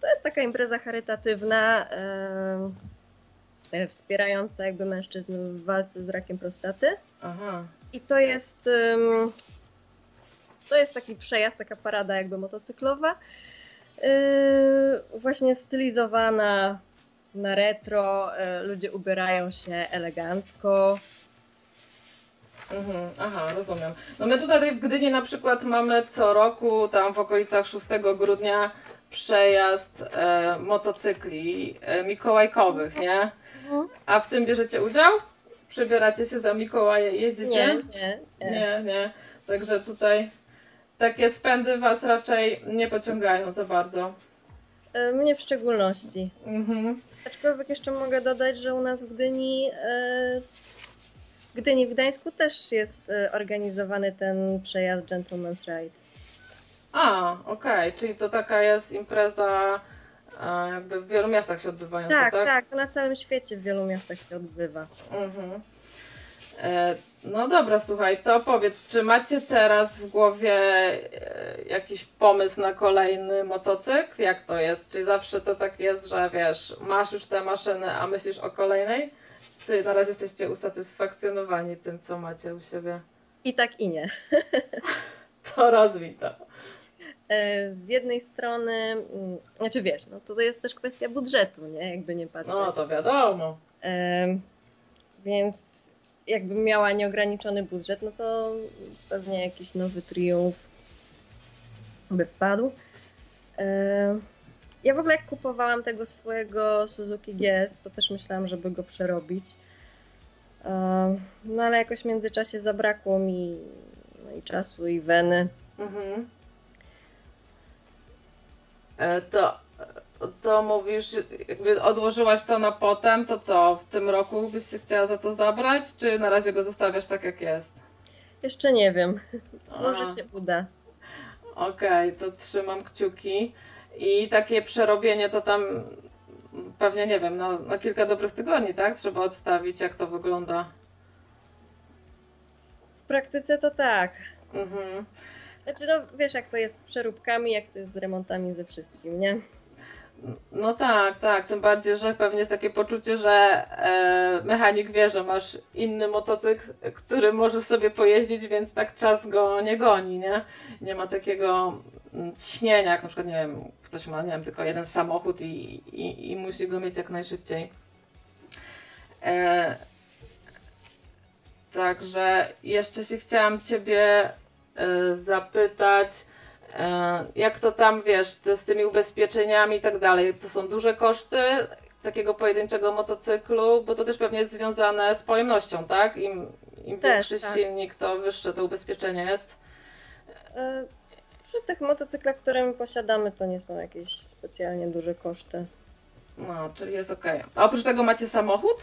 to jest taka impreza charytatywna, e, e, wspierająca jakby mężczyzn w walce z rakiem prostaty. Aha. I to jest, ym, to jest taki przejazd, taka parada jakby motocyklowa, yy, właśnie stylizowana na retro, yy, ludzie ubierają się elegancko. Mhm, aha, rozumiem. No my tutaj w Gdyni na przykład mamy co roku, tam w okolicach 6 grudnia, przejazd e, motocykli e, mikołajkowych, nie? Mhm. A w tym bierzecie udział? Przebieracie się za Mikołaje i jedziecie? Nie, nie, nie. Nie, nie. Także tutaj takie spędy was raczej nie pociągają za bardzo. Yy, mnie w szczególności. Mhm. Aczkolwiek jeszcze mogę dodać, że u nas w Gdyni, yy, w Gdyni, w Gdańsku też jest yy, organizowany ten przejazd Gentleman's Ride. A, okej, czyli to taka jest impreza, e, jakby w wielu miastach się odbywająca, Tak, tak? tak, to na całym świecie w wielu miastach się odbywa. Mhm. E, no dobra, słuchaj, to powiedz, czy macie teraz w głowie e, jakiś pomysł na kolejny motocykl? Jak to jest? Czy zawsze to tak jest, że wiesz, masz już tę maszynę, a myślisz o kolejnej? Czy na razie jesteście usatysfakcjonowani tym, co macie u siebie? I tak i nie. *laughs* To rozwij to. E, Z jednej strony, mm, znaczy wiesz, no to jest też kwestia budżetu, nie? Jakby nie patrzeć. No to wiadomo. Em, Więc jakbym miała nieograniczony budżet, no to pewnie jakiś nowy Triumph by wpadł. E, Ja w ogóle jak kupowałam tego swojego Suzuki GS, to też myślałam, żeby go przerobić. E, No ale jakoś w międzyczasie zabrakło mi no i czasu, i weny. Mhm. E, To, to mówisz, jakby odłożyłaś to na potem, to co, w tym roku byś się chciała za to zabrać, czy na razie go zostawiasz tak jak jest? Jeszcze nie wiem, może Aha. się uda. Okej, to trzymam kciuki. I takie przerobienie to tam pewnie, nie wiem, na, na kilka dobrych tygodni, tak? Trzeba odstawić, jak to wygląda. W praktyce to tak. Mhm. Znaczy, no wiesz, jak to jest z przeróbkami, jak to jest z remontami, ze wszystkim, nie? No tak, tak. Tym bardziej, że pewnie jest takie poczucie, że e, mechanik wie, że masz inny motocykl, który możesz sobie pojeździć, więc tak czas go nie goni, nie? Nie ma takiego mm, ciśnienia, jak na przykład, nie wiem, ktoś ma, nie wiem, tylko jeden samochód i, i, i musi go mieć jak najszybciej. E, także jeszcze się chciałam Ciebie zapytać, E, Jak to tam wiesz, z tymi ubezpieczeniami i tak dalej, to są duże koszty takiego pojedynczego motocyklu, bo to też pewnie jest związane z pojemnością, tak? Im, im Też, większy tak. silnik, to wyższe to ubezpieczenie jest. E, Przy tych motocyklach, które my posiadamy, to nie są jakieś specjalnie duże koszty. No, czyli jest ok. A oprócz tego macie samochód?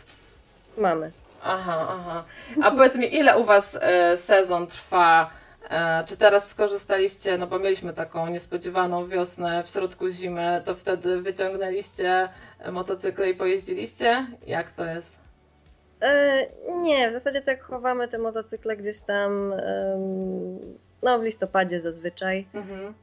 Mamy. Aha, aha. A powiedz mi, ile u Was e, sezon trwa? E, czy teraz skorzystaliście, no bo mieliśmy taką niespodziewaną wiosnę w środku zimy, to wtedy wyciągnęliście motocykle i pojeździliście? Jak to jest? E, nie, w zasadzie tak chowamy te motocykle gdzieś tam, no w listopadzie zazwyczaj. Mhm.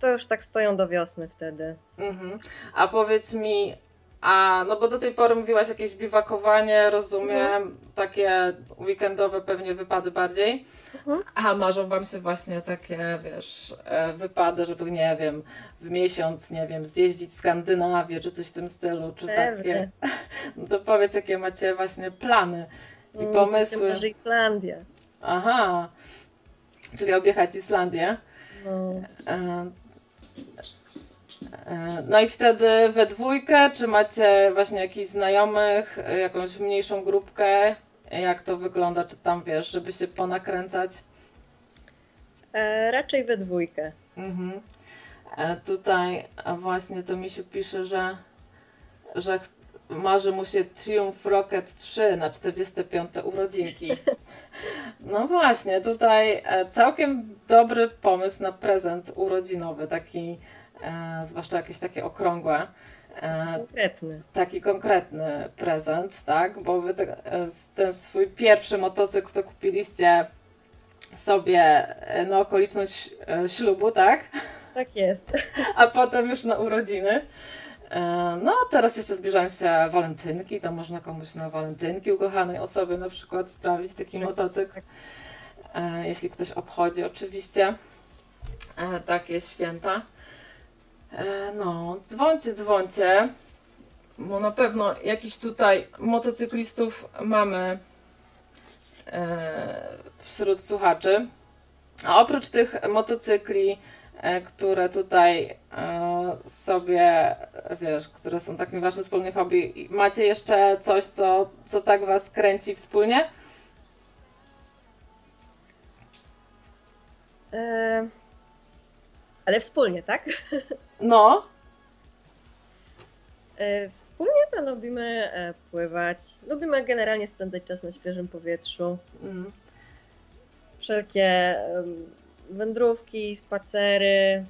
To już tak stoją do wiosny wtedy. Mhm. A powiedz mi, a no bo do tej pory mówiłaś jakieś biwakowanie, rozumiem, takie weekendowe pewnie wypady bardziej. Mhm. A marzą wam się właśnie takie, wiesz, e, wypady, żeby nie wiem, w miesiąc, nie wiem, zjeździć Skandynawię czy coś w tym stylu, czy takie. Pewnie. *laughs* No to powiedz, jakie macie właśnie plany i Mm, to się pomysły. marzy Islandia. Aha. Czyli objechać Islandię. No. E, No i wtedy we dwójkę, czy macie właśnie jakichś znajomych, e, jakąś mniejszą grupkę? Jak to wygląda? Czy tam wiesz, żeby się ponakręcać? E, raczej we dwójkę. Mhm. E, Tutaj właśnie to Misiu pisze, że, że marzy mu się Triumph Rocket 3 na 45 urodzinki. *laughs* No właśnie, tutaj e, całkiem dobry pomysł na prezent urodzinowy, taki, e, zwłaszcza jakieś takie okrągłe. E, Konkretny. taki konkretny prezent, tak? Bo wy e, ten swój pierwszy motocykl to kupiliście sobie e, na okoliczność e, ślubu, tak? Tak jest. *laughs* A potem już na urodziny. E, No, teraz jeszcze zbliżają się walentynki, to można komuś na walentynki ukochanej osobie na przykład sprawić taki Tak, motocykl. tak. E, Jeśli ktoś obchodzi oczywiście e, takie święta. E, No, dzwońcie, dzwońcie. Bo na pewno jakiś tutaj motocyklistów mamy e, wśród słuchaczy. A oprócz tych motocykli, e, które tutaj sobie, wiesz, które są takim waszym wspólnym hobby, macie jeszcze coś, co, co tak was kręci wspólnie? Ale wspólnie, tak? *laughs* No, E, Wspólnie to lubimy e, pływać. Lubimy generalnie spędzać czas na świeżym powietrzu. mm, Wszelkie wędrówki, spacery.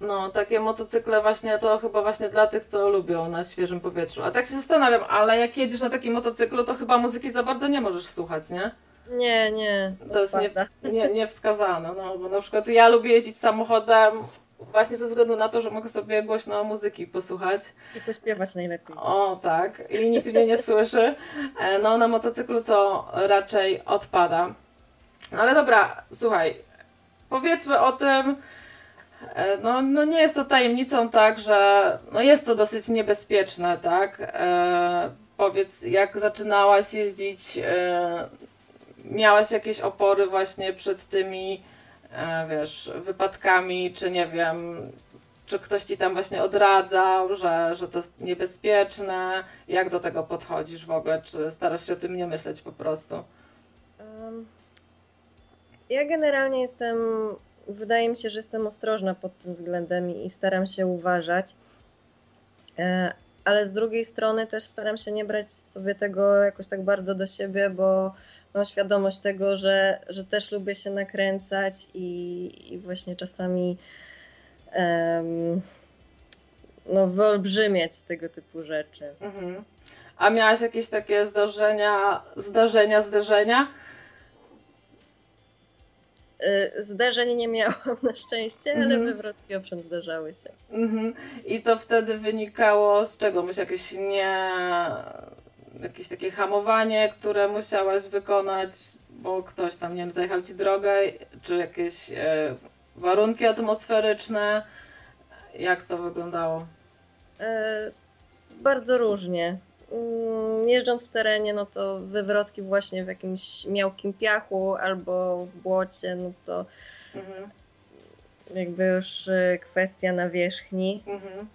no, takie motocykle właśnie to chyba właśnie dla tych, co lubią na świeżym powietrzu. A tak się zastanawiam, ale jak jedziesz na takim motocyklu, to chyba muzyki za bardzo nie możesz słuchać, nie? Nie, nie. To jest nie, odpada. nie, niewskazane, no bo na przykład ja lubię jeździć samochodem właśnie ze względu na to, że mogę sobie głośno muzyki posłuchać. I pośpiewać najlepiej. O tak, i nikt mnie nie słyszy. E, No na motocyklu to raczej odpada. Ale dobra, słuchaj, powiedzmy o tym, e, no, no nie jest to tajemnicą tak, że no jest to dosyć niebezpieczne, tak? E, powiedz, jak zaczynałaś jeździć, e, miałaś jakieś opory właśnie przed tymi, wiesz, wypadkami, czy nie wiem, czy ktoś ci tam właśnie odradzał, że, że to jest niebezpieczne? Jak do tego podchodzisz w ogóle? Czy starasz się o tym nie myśleć po prostu? Ja generalnie jestem, wydaje mi się, że jestem ostrożna pod tym względem i i staram się uważać. E, Ale z drugiej strony też staram się nie brać sobie tego jakoś tak bardzo do siebie, bo mam świadomość tego, że, że też lubię się nakręcać i, i właśnie czasami em, no, wyolbrzymiać z tego typu rzeczy. Mhm. A miałaś jakieś takie zdarzenia, zdarzenia, zderzenia? Y, Zdarzeń nie miałam *laughs* na szczęście, ale Mhm. wywrotki owszem zdarzały się. Mhm. I to wtedy wynikało z czego? Może jakieś nie. Jakieś takie hamowanie, które musiałaś wykonać, bo ktoś tam, nie wiem, zajechał ci drogę, czy jakieś e, warunki atmosferyczne? Jak to wyglądało? E, Bardzo różnie. Mm, Jeżdżąc w terenie, no to wywrotki właśnie w jakimś miałkim piachu albo w błocie, no to Mhm. jakby już e, kwestia nawierzchni. Mhm.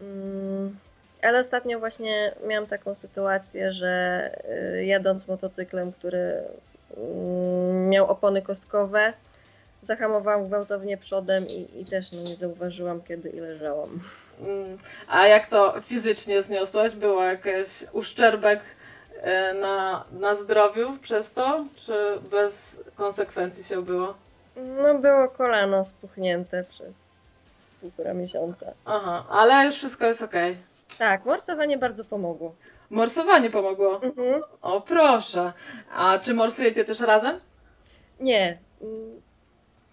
Mm, Ale ostatnio właśnie miałam taką sytuację, że e, jadąc motocyklem, który mm, miał opony kostkowe, zahamowałam gwałtownie przodem i, i też no, nie zauważyłam, kiedy i leżałam. Mm. A jak to fizycznie zniosłaś? Było jakiś uszczerbek e, na, na zdrowiu przez to? Czy bez konsekwencji się było? No było kolano spuchnięte przez półtora miesiąca. Aha, ale już wszystko jest okej. Tak, morsowanie bardzo pomogło. Morsowanie pomogło. Mhm. O, proszę. A czy morsujecie też razem? Nie,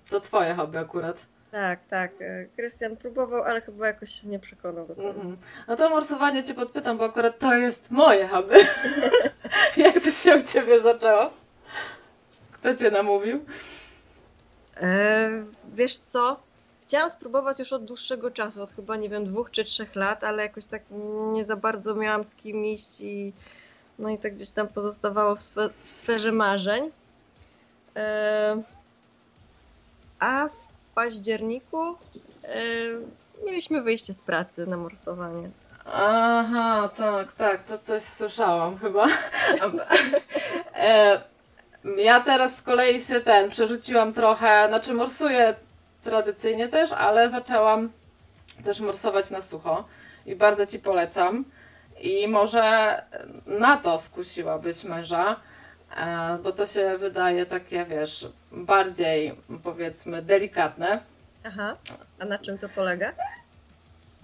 To twoje hobby akurat. tak, tak. e, Krystian próbował, ale chyba jakoś się nie przekonał do końca. Mhm. No to morsowanie cię podpytam, bo akurat to jest moje hobby. *laughs* Jak to się u ciebie zaczęło? Kto cię namówił? E, wiesz co? Chciałam spróbować już od dłuższego czasu, od chyba nie wiem, dwóch czy trzech lat, ale jakoś tak nie za bardzo miałam z kim iść i no i tak gdzieś tam pozostawało w, swe, w sferze marzeń. E, a w październiku e, mieliśmy wyjście z pracy na morsowanie. Aha, tak, tak, to coś słyszałam chyba. *laughs* e, ja teraz z kolei się ten, przerzuciłam trochę, znaczy morsuję tradycyjnie też, ale zaczęłam też morsować na sucho i bardzo Ci polecam. I może na to skusiłabyś męża, e, bo to się wydaje takie, wiesz, bardziej powiedzmy delikatne. Aha, a na czym to polega?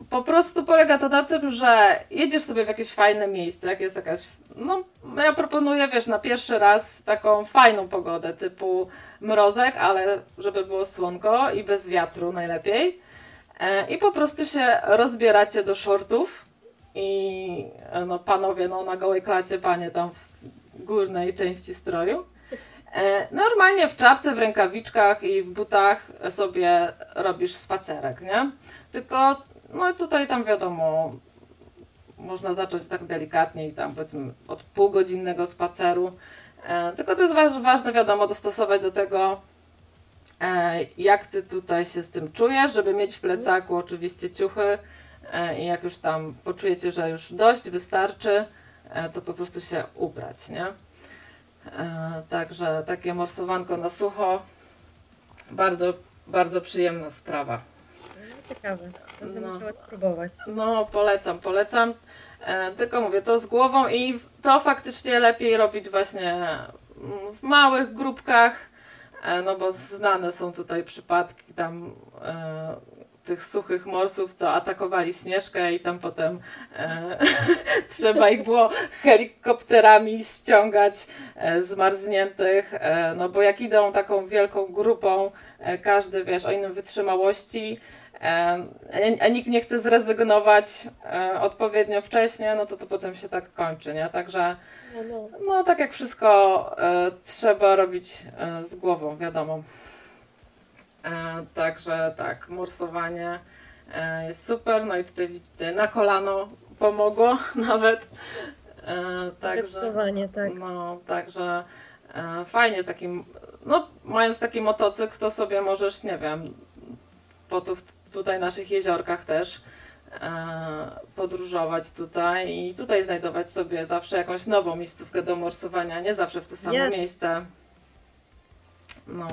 Po prostu polega to na tym, że jedziesz sobie w jakieś fajne miejsce, jak jest jakaś. No, ja proponuję, wiesz, na pierwszy raz taką fajną pogodę, typu mrozek, ale żeby było słonko i bez wiatru najlepiej. E, I po prostu się rozbieracie do shortów i e, no, panowie no, na gołej klacie, panie tam w górnej części stroju. E, Normalnie w czapce, w rękawiczkach i w butach sobie robisz spacerek, nie? Tylko, no tutaj tam wiadomo, można zacząć tak delikatnie i tam powiedzmy od półgodzinnego spaceru. E, tylko to jest waż, ważne, wiadomo, dostosować do tego, e, jak ty tutaj się z tym czujesz, żeby mieć w plecaku oczywiście ciuchy e, i jak już tam poczujecie, że już dość, wystarczy, to po prostu się ubrać, nie? Także takie morsowanko na sucho, bardzo, bardzo przyjemna sprawa. No, ciekawe, będę No. musiała spróbować. No, polecam, polecam. E, tylko mówię, to z głową i to faktycznie lepiej robić właśnie w małych grupkach, e, no bo znane są tutaj przypadki tam e, tych suchych morsów, co atakowali Śnieżkę i tam potem e, *laughs* trzeba ich było helikopterami ściągać e, zmarzniętych, e, no bo jak idą taką wielką grupą, e, każdy, wiesz, o innym wytrzymałości, e, a nikt nie chce zrezygnować e, odpowiednio wcześnie, no to to potem się tak kończy, nie? Także No, no. no tak jak wszystko e, trzeba robić e, z głową, wiadomo. E, także tak, morsowanie e, jest super, no i tutaj widzicie, na kolano pomogło *laughs* nawet. E, także, Zdecydowanie, tak. no, także fajnie takim, no mając taki motocykl, to sobie możesz, nie wiem, po tu, tutaj naszych jeziorkach też podróżować tutaj i tutaj znajdować sobie zawsze jakąś nową miejscówkę do morsowania, nie zawsze w to samo Jasne. miejsce. No,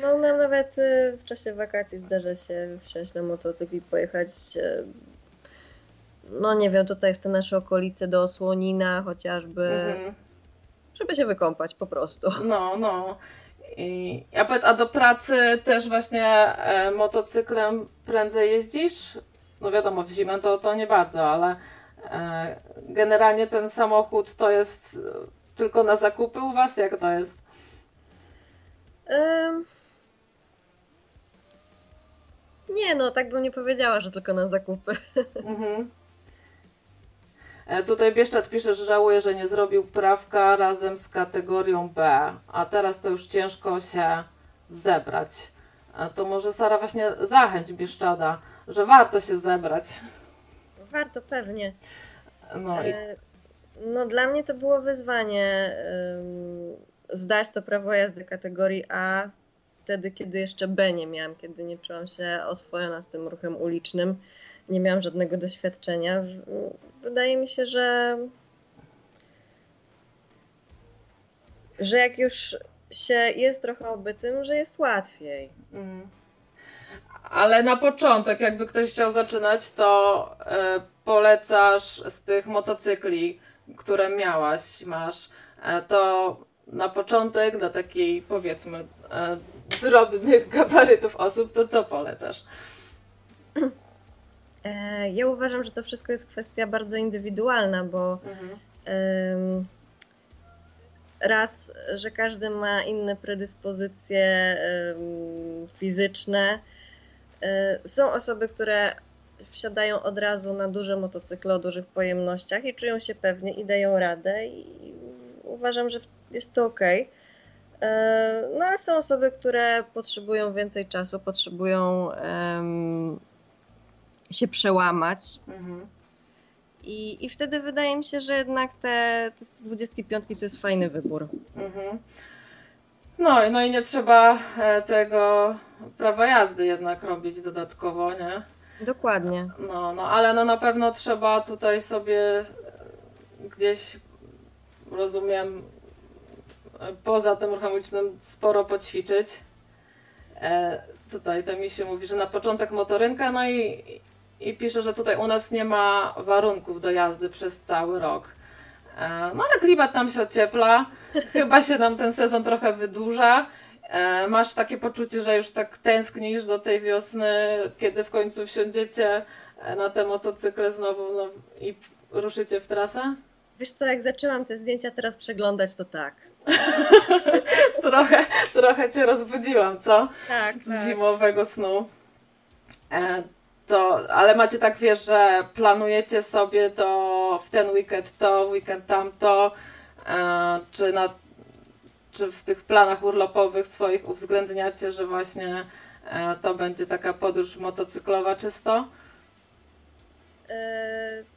No nam nawet y, w czasie wakacji zdarza się wsiąść na motocykl i pojechać, y, no nie wiem, tutaj w te nasze okolice do Osłonina chociażby, mhm. żeby się wykąpać po prostu. no, no. I, a powiedz, a do pracy też właśnie e, motocyklem prędzej jeździsz? No wiadomo, w zimę to, to nie bardzo, ale e, generalnie ten samochód to jest tylko na zakupy u Was? Jak to jest? Ym, Nie no, tak bym nie powiedziała, że tylko na zakupy. *laughs* Mhm. E, Tutaj Bieszczad pisze, że żałuje, że nie zrobił prawka razem z kategorią B, a teraz to już ciężko się zebrać. E, To może Sara właśnie zachęć Bieszczada, że warto się zebrać. Warto pewnie. No i E, No dla mnie to było wyzwanie zdać to prawo jazdy kategorii A wtedy, kiedy jeszcze B nie miałam, kiedy nie czułam się oswojona z tym ruchem ulicznym. Nie miałam żadnego doświadczenia. Wydaje mi się, że że jak już się jest trochę obytym, że jest łatwiej. Mm. Ale na początek, jakby ktoś chciał zaczynać, to e, polecasz z tych motocykli, które miałaś, masz, e, to na początek dla takiej powiedzmy e, drobnych gabarytów osób, to co polecasz? E, Ja uważam, że to wszystko jest kwestia bardzo indywidualna, bo Ym, Raz, że każdy ma inne predyspozycje fizyczne. Y, Są osoby, które wsiadają od razu na duże motocykle o dużych pojemnościach i czują się pewnie i dają radę i uważam, że jest to ok. No ale są osoby, które potrzebują więcej czasu, potrzebują em, się przełamać, Mhm. i, I wtedy wydaje mi się, że jednak te, te 125 to jest fajny wybór. Mhm. No, no i nie trzeba e, tego prawa jazdy jednak robić dodatkowo, nie? Dokładnie. No, no, ale no na pewno trzeba tutaj sobie e, gdzieś, rozumiem, e, poza tym ruchem ulicznym sporo poćwiczyć. E, tutaj to mi się mówi, że na początek motorynka, no i, i pisze, że tutaj u nas nie ma warunków do jazdy przez cały rok. E, no ale klimat nam się ociepla, *laughs* chyba się nam ten sezon trochę wydłuża. E, Masz takie poczucie, że już tak tęsknisz do tej wiosny, kiedy w końcu wsiądziecie e, na te motocykle znowu no, i ruszycie w trasę? Wiesz co, jak zaczęłam te zdjęcia teraz przeglądać, to tak. *laughs* Trochę, trochę cię rozbudziłam, co? Tak, Z zimowego snu. E, to, ale macie tak, wiesz, że planujecie sobie to w ten weekend to, w weekend tamto, e, czy, na, czy w tych planach urlopowych swoich uwzględniacie, że właśnie e, to będzie taka podróż motocyklowa czysto? E,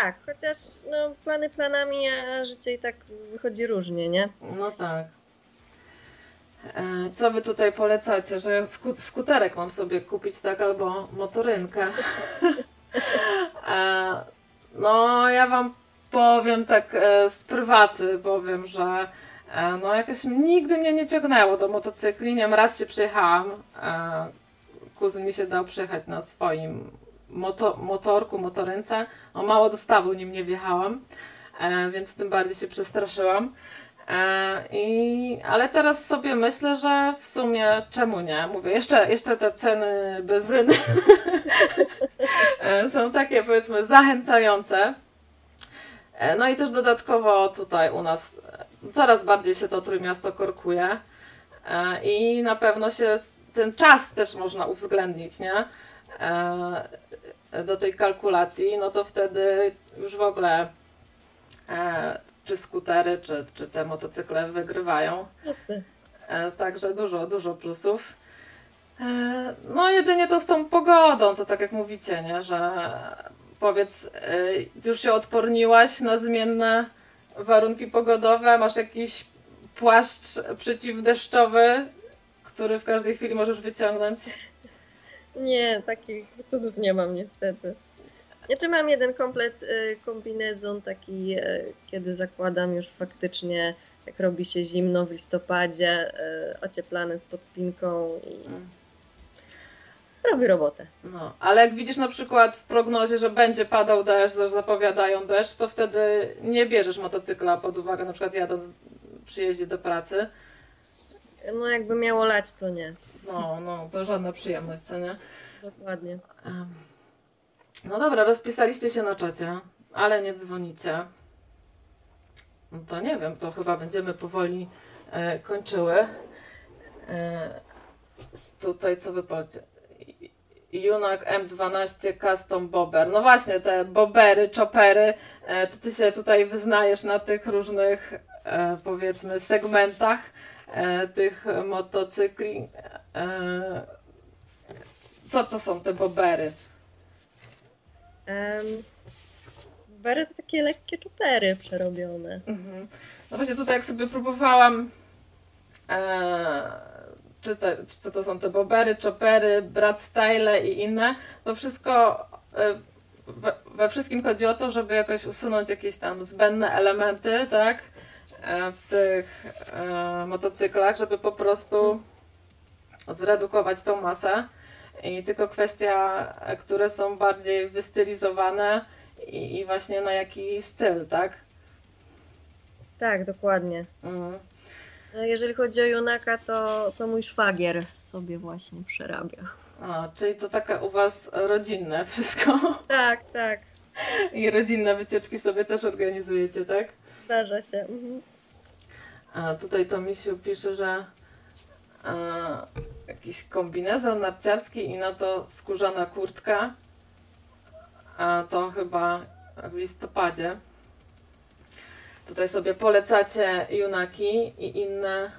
tak, chociaż no, plany planami, a życie i tak wychodzi różnie, nie? No tak. E, Co wy tutaj polecacie? Że sku- skuterek mam sobie kupić, tak? Albo motorynkę. *laughs* E, No, ja wam powiem tak e, z prywaty, powiem, że e, no jakoś nigdy mnie nie ciągnęło do motocykli. Nie wiem, raz się przejechałam. e, Kuzyn mi się dał przejechać na swoim moto- motorku, motorynce. No, mało dostawu nim nie wjechałam, e, więc tym bardziej się przestraszyłam. E, I, ale teraz sobie myślę, że w sumie czemu nie? Mówię, jeszcze, jeszcze te ceny benzyny *laughs* e, są takie powiedzmy zachęcające. No i też dodatkowo tutaj u nas coraz bardziej się to Trójmiasto korkuje i na pewno się ten czas też można uwzględnić, nie? E, Do tej kalkulacji, no to wtedy już w ogóle e, czy skutery, czy, czy te motocykle wygrywają. Plusy. E, Także dużo, dużo plusów. E, No jedynie to z tą pogodą, to tak jak mówicie, nie? że powiedz, y, już się odporniłaś na zmienne warunki pogodowe? Masz jakiś płaszcz przeciwdeszczowy, który w każdej chwili możesz wyciągnąć? Nie, takich cudów nie mam niestety. Znaczy mam jeden komplet y, kombinezon taki, y, kiedy zakładam już faktycznie, jak robi się zimno w listopadzie, y, ocieplany z podpinką i Mm. robi robotę. No, ale jak widzisz na przykład w prognozie, że będzie padał deszcz, że zapowiadają deszcz, to wtedy nie bierzesz motocykla pod uwagę, na przykład jadąc przy jeździe do pracy. No jakby miało lać, to nie. No, no, to żadna przyjemność, co nie? Dokładnie. No dobra, rozpisaliście się na czacie, ale nie dzwonicie. No to nie wiem, to chyba będziemy powoli e, kończyły. E, tutaj co wypolcie? Junak M12 Custom Bobber. No właśnie, te bobery, choppery. E, czy ty się tutaj wyznajesz na tych różnych, e, powiedzmy, segmentach tych motocykli? E, co to są te bobery? Um, Bery to takie lekkie czupery przerobione. Mhm. No właśnie tutaj jak sobie próbowałam e, czy, te, czy co to są te bobery, choppery, brat style i inne, to wszystko e, we, we wszystkim chodzi o to, żeby jakoś usunąć jakieś tam zbędne elementy, tak, e, w tych e, motocyklach, żeby po prostu zredukować tą masę. I tylko kwestia, e, które są bardziej wystylizowane i, i właśnie na jaki styl, tak? Tak, dokładnie. Mhm. No, jeżeli chodzi o Junaka, to, to mój szwagier sobie właśnie przerabia. A, czyli to taka u Was rodzinne wszystko. *laughs* Tak, tak, I rodzinne wycieczki sobie też organizujecie, tak? zdarza się. Mhm. A tutaj to Misiu pisze, że a, jakiś kombinezon narciarski i na to skórzana kurtka. A to chyba w listopadzie. Tutaj sobie polecacie Junaki i inne,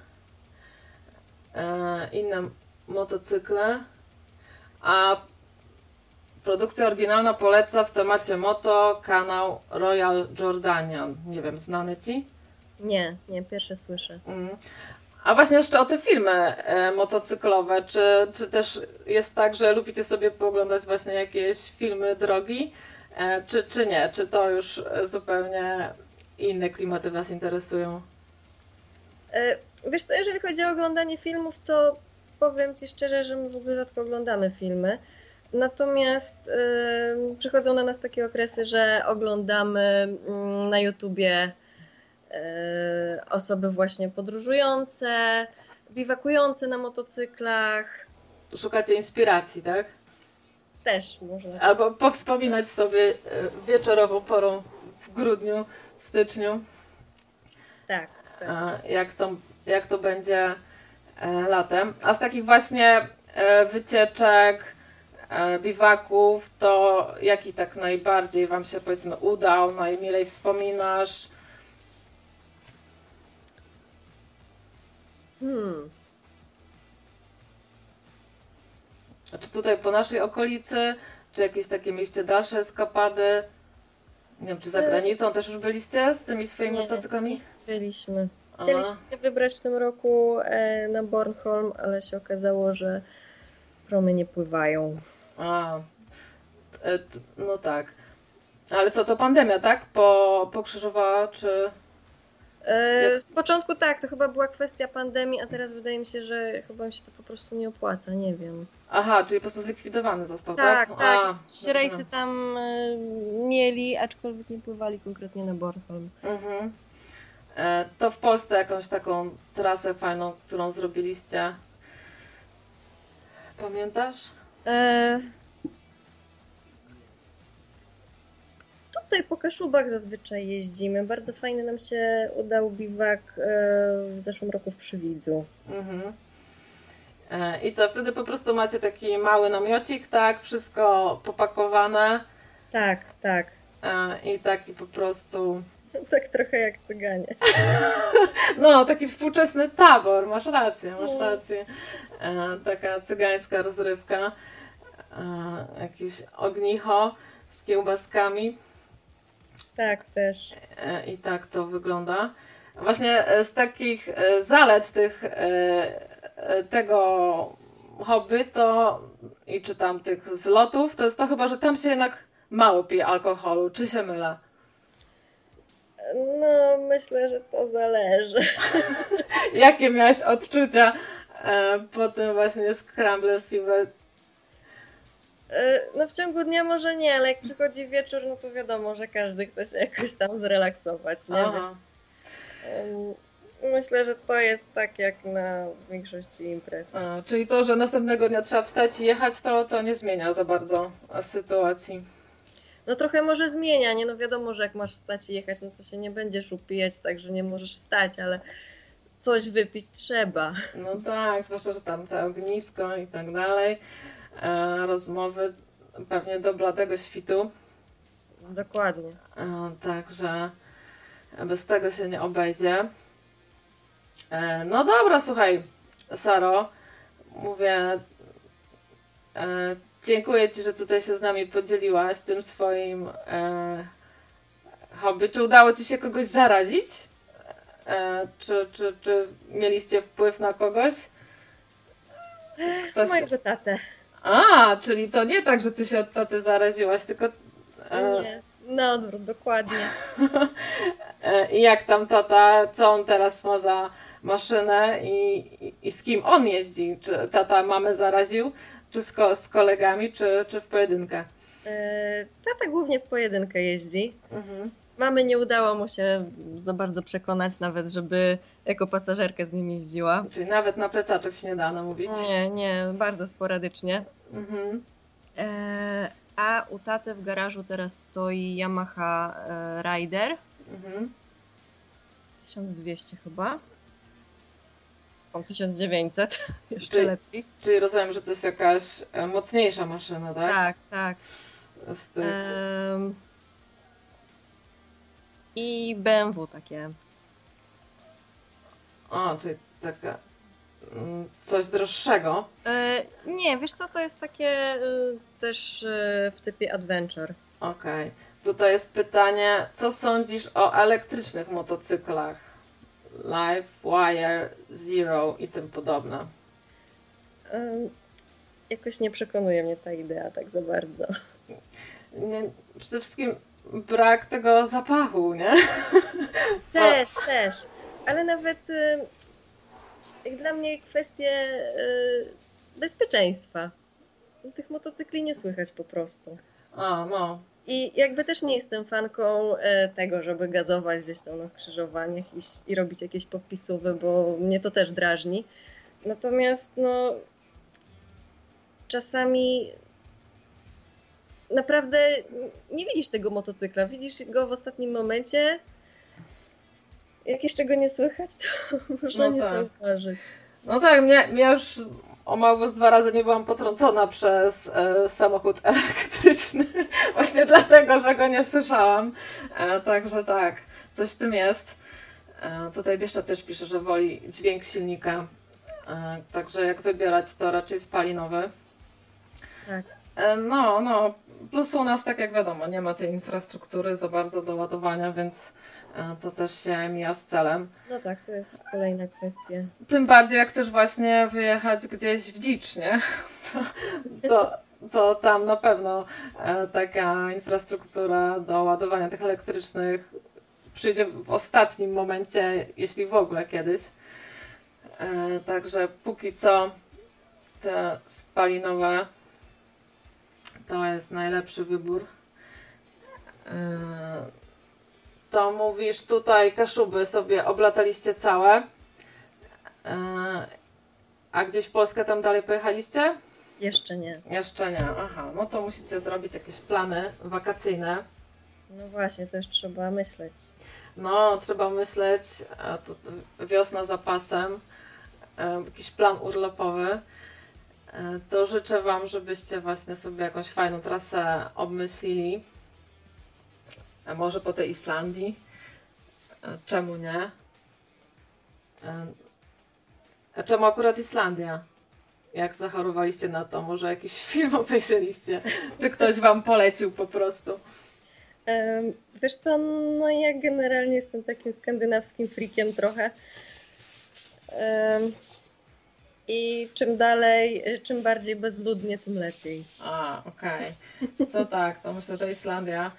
e, inne motocykle. A produkcja oryginalna poleca w temacie moto kanał Royal Jordanian. Nie wiem, znany ci? Nie, nie, pierwsze słyszę. Mm. A właśnie jeszcze o te filmy e, motocyklowe. Czy, czy też jest tak, że lubicie sobie pooglądać właśnie jakieś filmy drogi, e, czy, czy nie? Czy to już zupełnie inne klimaty Was interesują? E, Wiesz co, jeżeli chodzi o oglądanie filmów, to powiem Ci szczerze, że my w ogóle rzadko oglądamy filmy. Natomiast przychodzą na nas takie okresy, że oglądamy mm, na YouTubie osoby właśnie podróżujące, biwakujące na motocyklach. Szukacie inspiracji, tak? Też można. Albo powspominać sobie e, wieczorową porą w grudniu, styczniu. Tak, tak. Jak to, jak to będzie e, latem. A z takich właśnie e, wycieczek, e, biwaków, to jaki tak najbardziej Wam się powiedzmy udał, najmilej wspominasz? Hmm. Czy tutaj po naszej okolicy, czy jakieś takie mieliście dalsze eskapady? Nie wiem, czy za E, granicą też już byliście z tymi swoimi nie. motocyklami? Byliśmy. A. Chcieliśmy się wybrać w tym roku e, na Bornholm, ale się okazało, że promy nie pływają. A, e, no tak. Ale co, to pandemia, tak? Po, pokrzyżowała, czy... E, Z początku tak, to chyba była kwestia pandemii, a teraz wydaje mi się, że chyba mi się to po prostu nie opłaca, nie wiem. Aha, czyli po prostu zlikwidowany został, tak? Tak, tak, A, rejsy tam e, mieli, aczkolwiek nie pływali konkretnie na Bornholm. Mhm. E, to w Polsce jakąś taką trasę fajną, którą zrobiliście. Pamiętasz? E, Tutaj po Kaszubach zazwyczaj jeździmy. Bardzo fajny nam się udał biwak e, w zeszłym roku w Przywidzu. Mhm. E, I co, wtedy po prostu macie taki mały namiocik, tak? Wszystko popakowane Tak, tak. e, i taki po prostu... *laughs* Tak trochę jak cyganie. *laughs* No, taki współczesny tabor, masz rację, masz No. rację. Taka cygańska rozrywka, jakieś ognicho z kiełbaskami. Tak, też. E, I tak to wygląda. Właśnie e, z takich e, zalet tych, tego hobby to i czy tam tych zlotów, to jest to chyba, że tam się jednak mało pije alkoholu. Czy się mylę? No, myślę, że to zależy. *laughs* Jakie miałeś odczucia po tym właśnie Scrambler Fever? E, No w ciągu dnia może nie, ale jak przychodzi wieczór, no to wiadomo, że każdy chce się jakoś tam zrelaksować, nie? Myślę, że to jest tak jak na większości imprez. A, czyli to, że następnego dnia trzeba wstać i jechać, to, to nie zmienia za bardzo sytuacji. No trochę może zmienia, nie? No wiadomo, że jak masz wstać i jechać, no to się nie będziesz upijać tak, że nie możesz wstać, ale coś wypić trzeba. No tak, zwłaszcza, że tam te ognisko i tak dalej. E, rozmowy pewnie do bladego świtu. Dokładnie. E, także bez tego się nie obejdzie. E, no dobra, słuchaj, Saro. Mówię, dziękuję Ci, że tutaj się z nami podzieliłaś tym swoim hobby. Czy udało Ci się kogoś zarazić? Czy, czy, czy mieliście wpływ na kogoś? Ktoś... Mojego tatę. A, czyli to nie tak, że Ty się od taty zaraziłaś, tylko... E, Nie, na odwrót, dokładnie. *laughs* E, I jak tam tata, co on teraz ma za maszynę i, i, i z kim on jeździ? Czy tata mamę zaraził, czy z, ko- z kolegami, czy, czy w pojedynkę? E, Tata głównie w pojedynkę jeździ. Mhm. Mamy nie udało mu się za bardzo przekonać nawet, żeby jako pasażerkę z nim jeździła. Czyli nawet na plecaczek się nie da namówić. Nie, nie, bardzo sporadycznie. Mhm. E, a u taty w garażu teraz stoi Yamaha e, Rider Mhm. 1200 chyba. O, 1900, *laughs* jeszcze Czyli- lepiej. Czyli rozumiem, że to jest jakaś e, mocniejsza maszyna, tak? Tak, tak. Z tych... I BMW takie. O, czyli taka... mm, Coś droższego. E, nie, wiesz co, to jest takie y, też y, w typie adventure. Okej. Tutaj jest pytanie, co sądzisz o elektrycznych motocyklach? Live, Wire, Zero i tym podobne. Em, jakoś nie przekonuje mnie ta idea tak za bardzo. Nie, przede wszystkim brak tego zapachu, nie? *laughs* Też, też. Ale nawet y, jak dla mnie kwestie y, bezpieczeństwa. Tych motocykli nie słychać po prostu. A, no. I jakby też nie jestem fanką e, tego, żeby gazować gdzieś tam na skrzyżowaniach i, i robić jakieś popisówy, bo mnie to też drażni. Natomiast no czasami naprawdę nie widzisz tego motocykla, widzisz go w ostatnim momencie. Jak jeszcze go nie słychać, to *laughs* można No nie tak. zauważyć. No tak, mnie, mnie już o mało z dwa razy nie byłam potrącona przez e, samochód *laughs* elektryczny. Właśnie dlatego, że go nie słyszałam. E, także tak, coś w tym jest. E, tutaj Bieszcza też pisze, że woli dźwięk silnika. E, także jak wybierać, to raczej spalinowy. Tak. E, no, no. Plus u nas, tak jak wiadomo, nie ma tej infrastruktury za bardzo do ładowania, więc e, to też się mija z celem. No tak, to jest kolejna kwestia. Tym bardziej jak chcesz właśnie wyjechać gdzieś w dzicz, nie? To, *laughs* to, to tam na pewno e, taka infrastruktura do ładowania tych elektrycznych przyjdzie w ostatnim momencie, jeśli w ogóle kiedyś. E, także póki co te spalinowe to jest najlepszy wybór. E, to mówisz tutaj Kaszuby sobie oblataliście całe. E, A gdzieś w Polskę tam dalej pojechaliście? Jeszcze nie. Jeszcze nie. Aha, no to musicie zrobić jakieś plany wakacyjne. No właśnie, już trzeba myśleć. No, trzeba myśleć, wiosna za pasem, e, jakiś plan urlopowy. E, To życzę Wam, żebyście właśnie sobie jakąś fajną trasę obmyślili. A może po tej Islandii. E, Czemu nie? E, A czemu akurat Islandia? jak zachorowaliście na to? Może jakiś *laughs* film obejrzeliście? Czy ktoś wam polecił po prostu? Wiesz co, no ja generalnie jestem takim skandynawskim freakiem trochę. I czym dalej, czym bardziej bezludnie, tym lepiej. A, okej. To tak, to myślę, że Islandia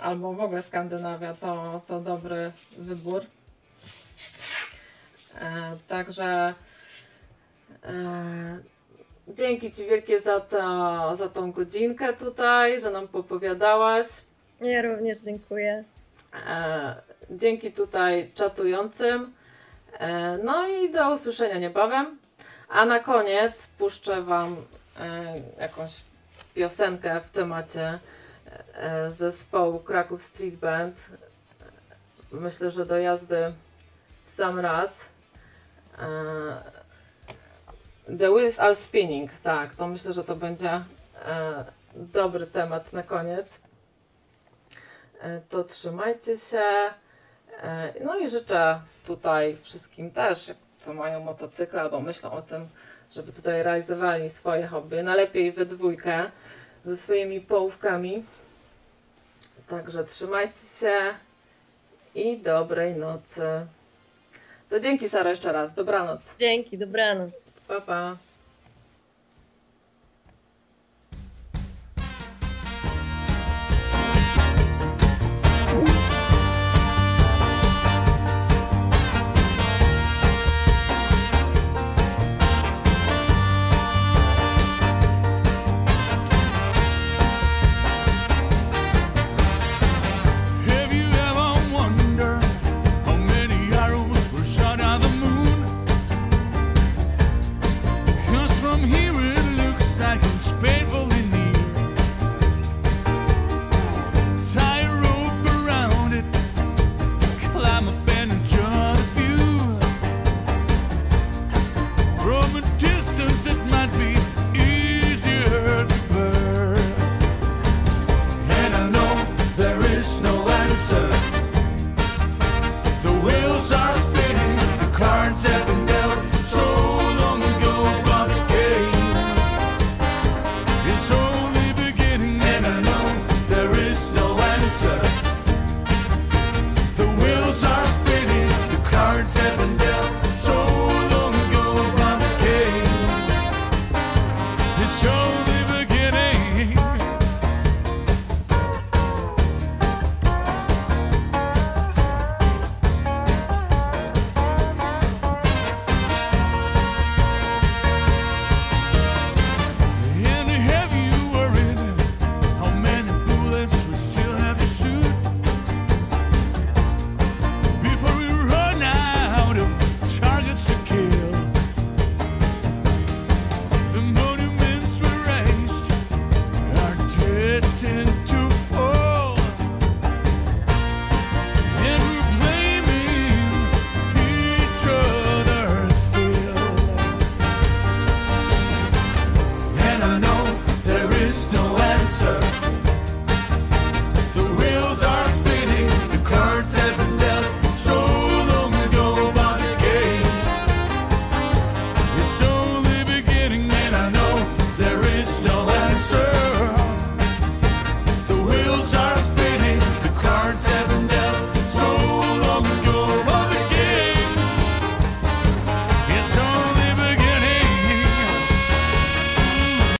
albo w ogóle Skandynawia to, to dobry wybór. E, także e, dzięki Ci wielkie za, to, za tą godzinkę tutaj, że nam popowiadałaś. Ja również dziękuję. E, dzięki tutaj czatującym. E, no i do usłyszenia niebawem. A na koniec puszczę Wam e, jakąś piosenkę w temacie e, zespołu Kraków Street Band. Myślę, że do jazdy w sam raz. E, The Wheels Are Spinning. Tak, to myślę, że to będzie dobry temat na koniec. To trzymajcie się. No i życzę tutaj wszystkim też, co mają motocykle albo myślą o tym, żeby tutaj realizowali swoje hobby. Najlepiej we dwójkę ze swoimi połówkami. Także trzymajcie się i dobrej nocy. To dzięki Sara jeszcze raz. Dobranoc. Dzięki, dobranoc. Pa, pa.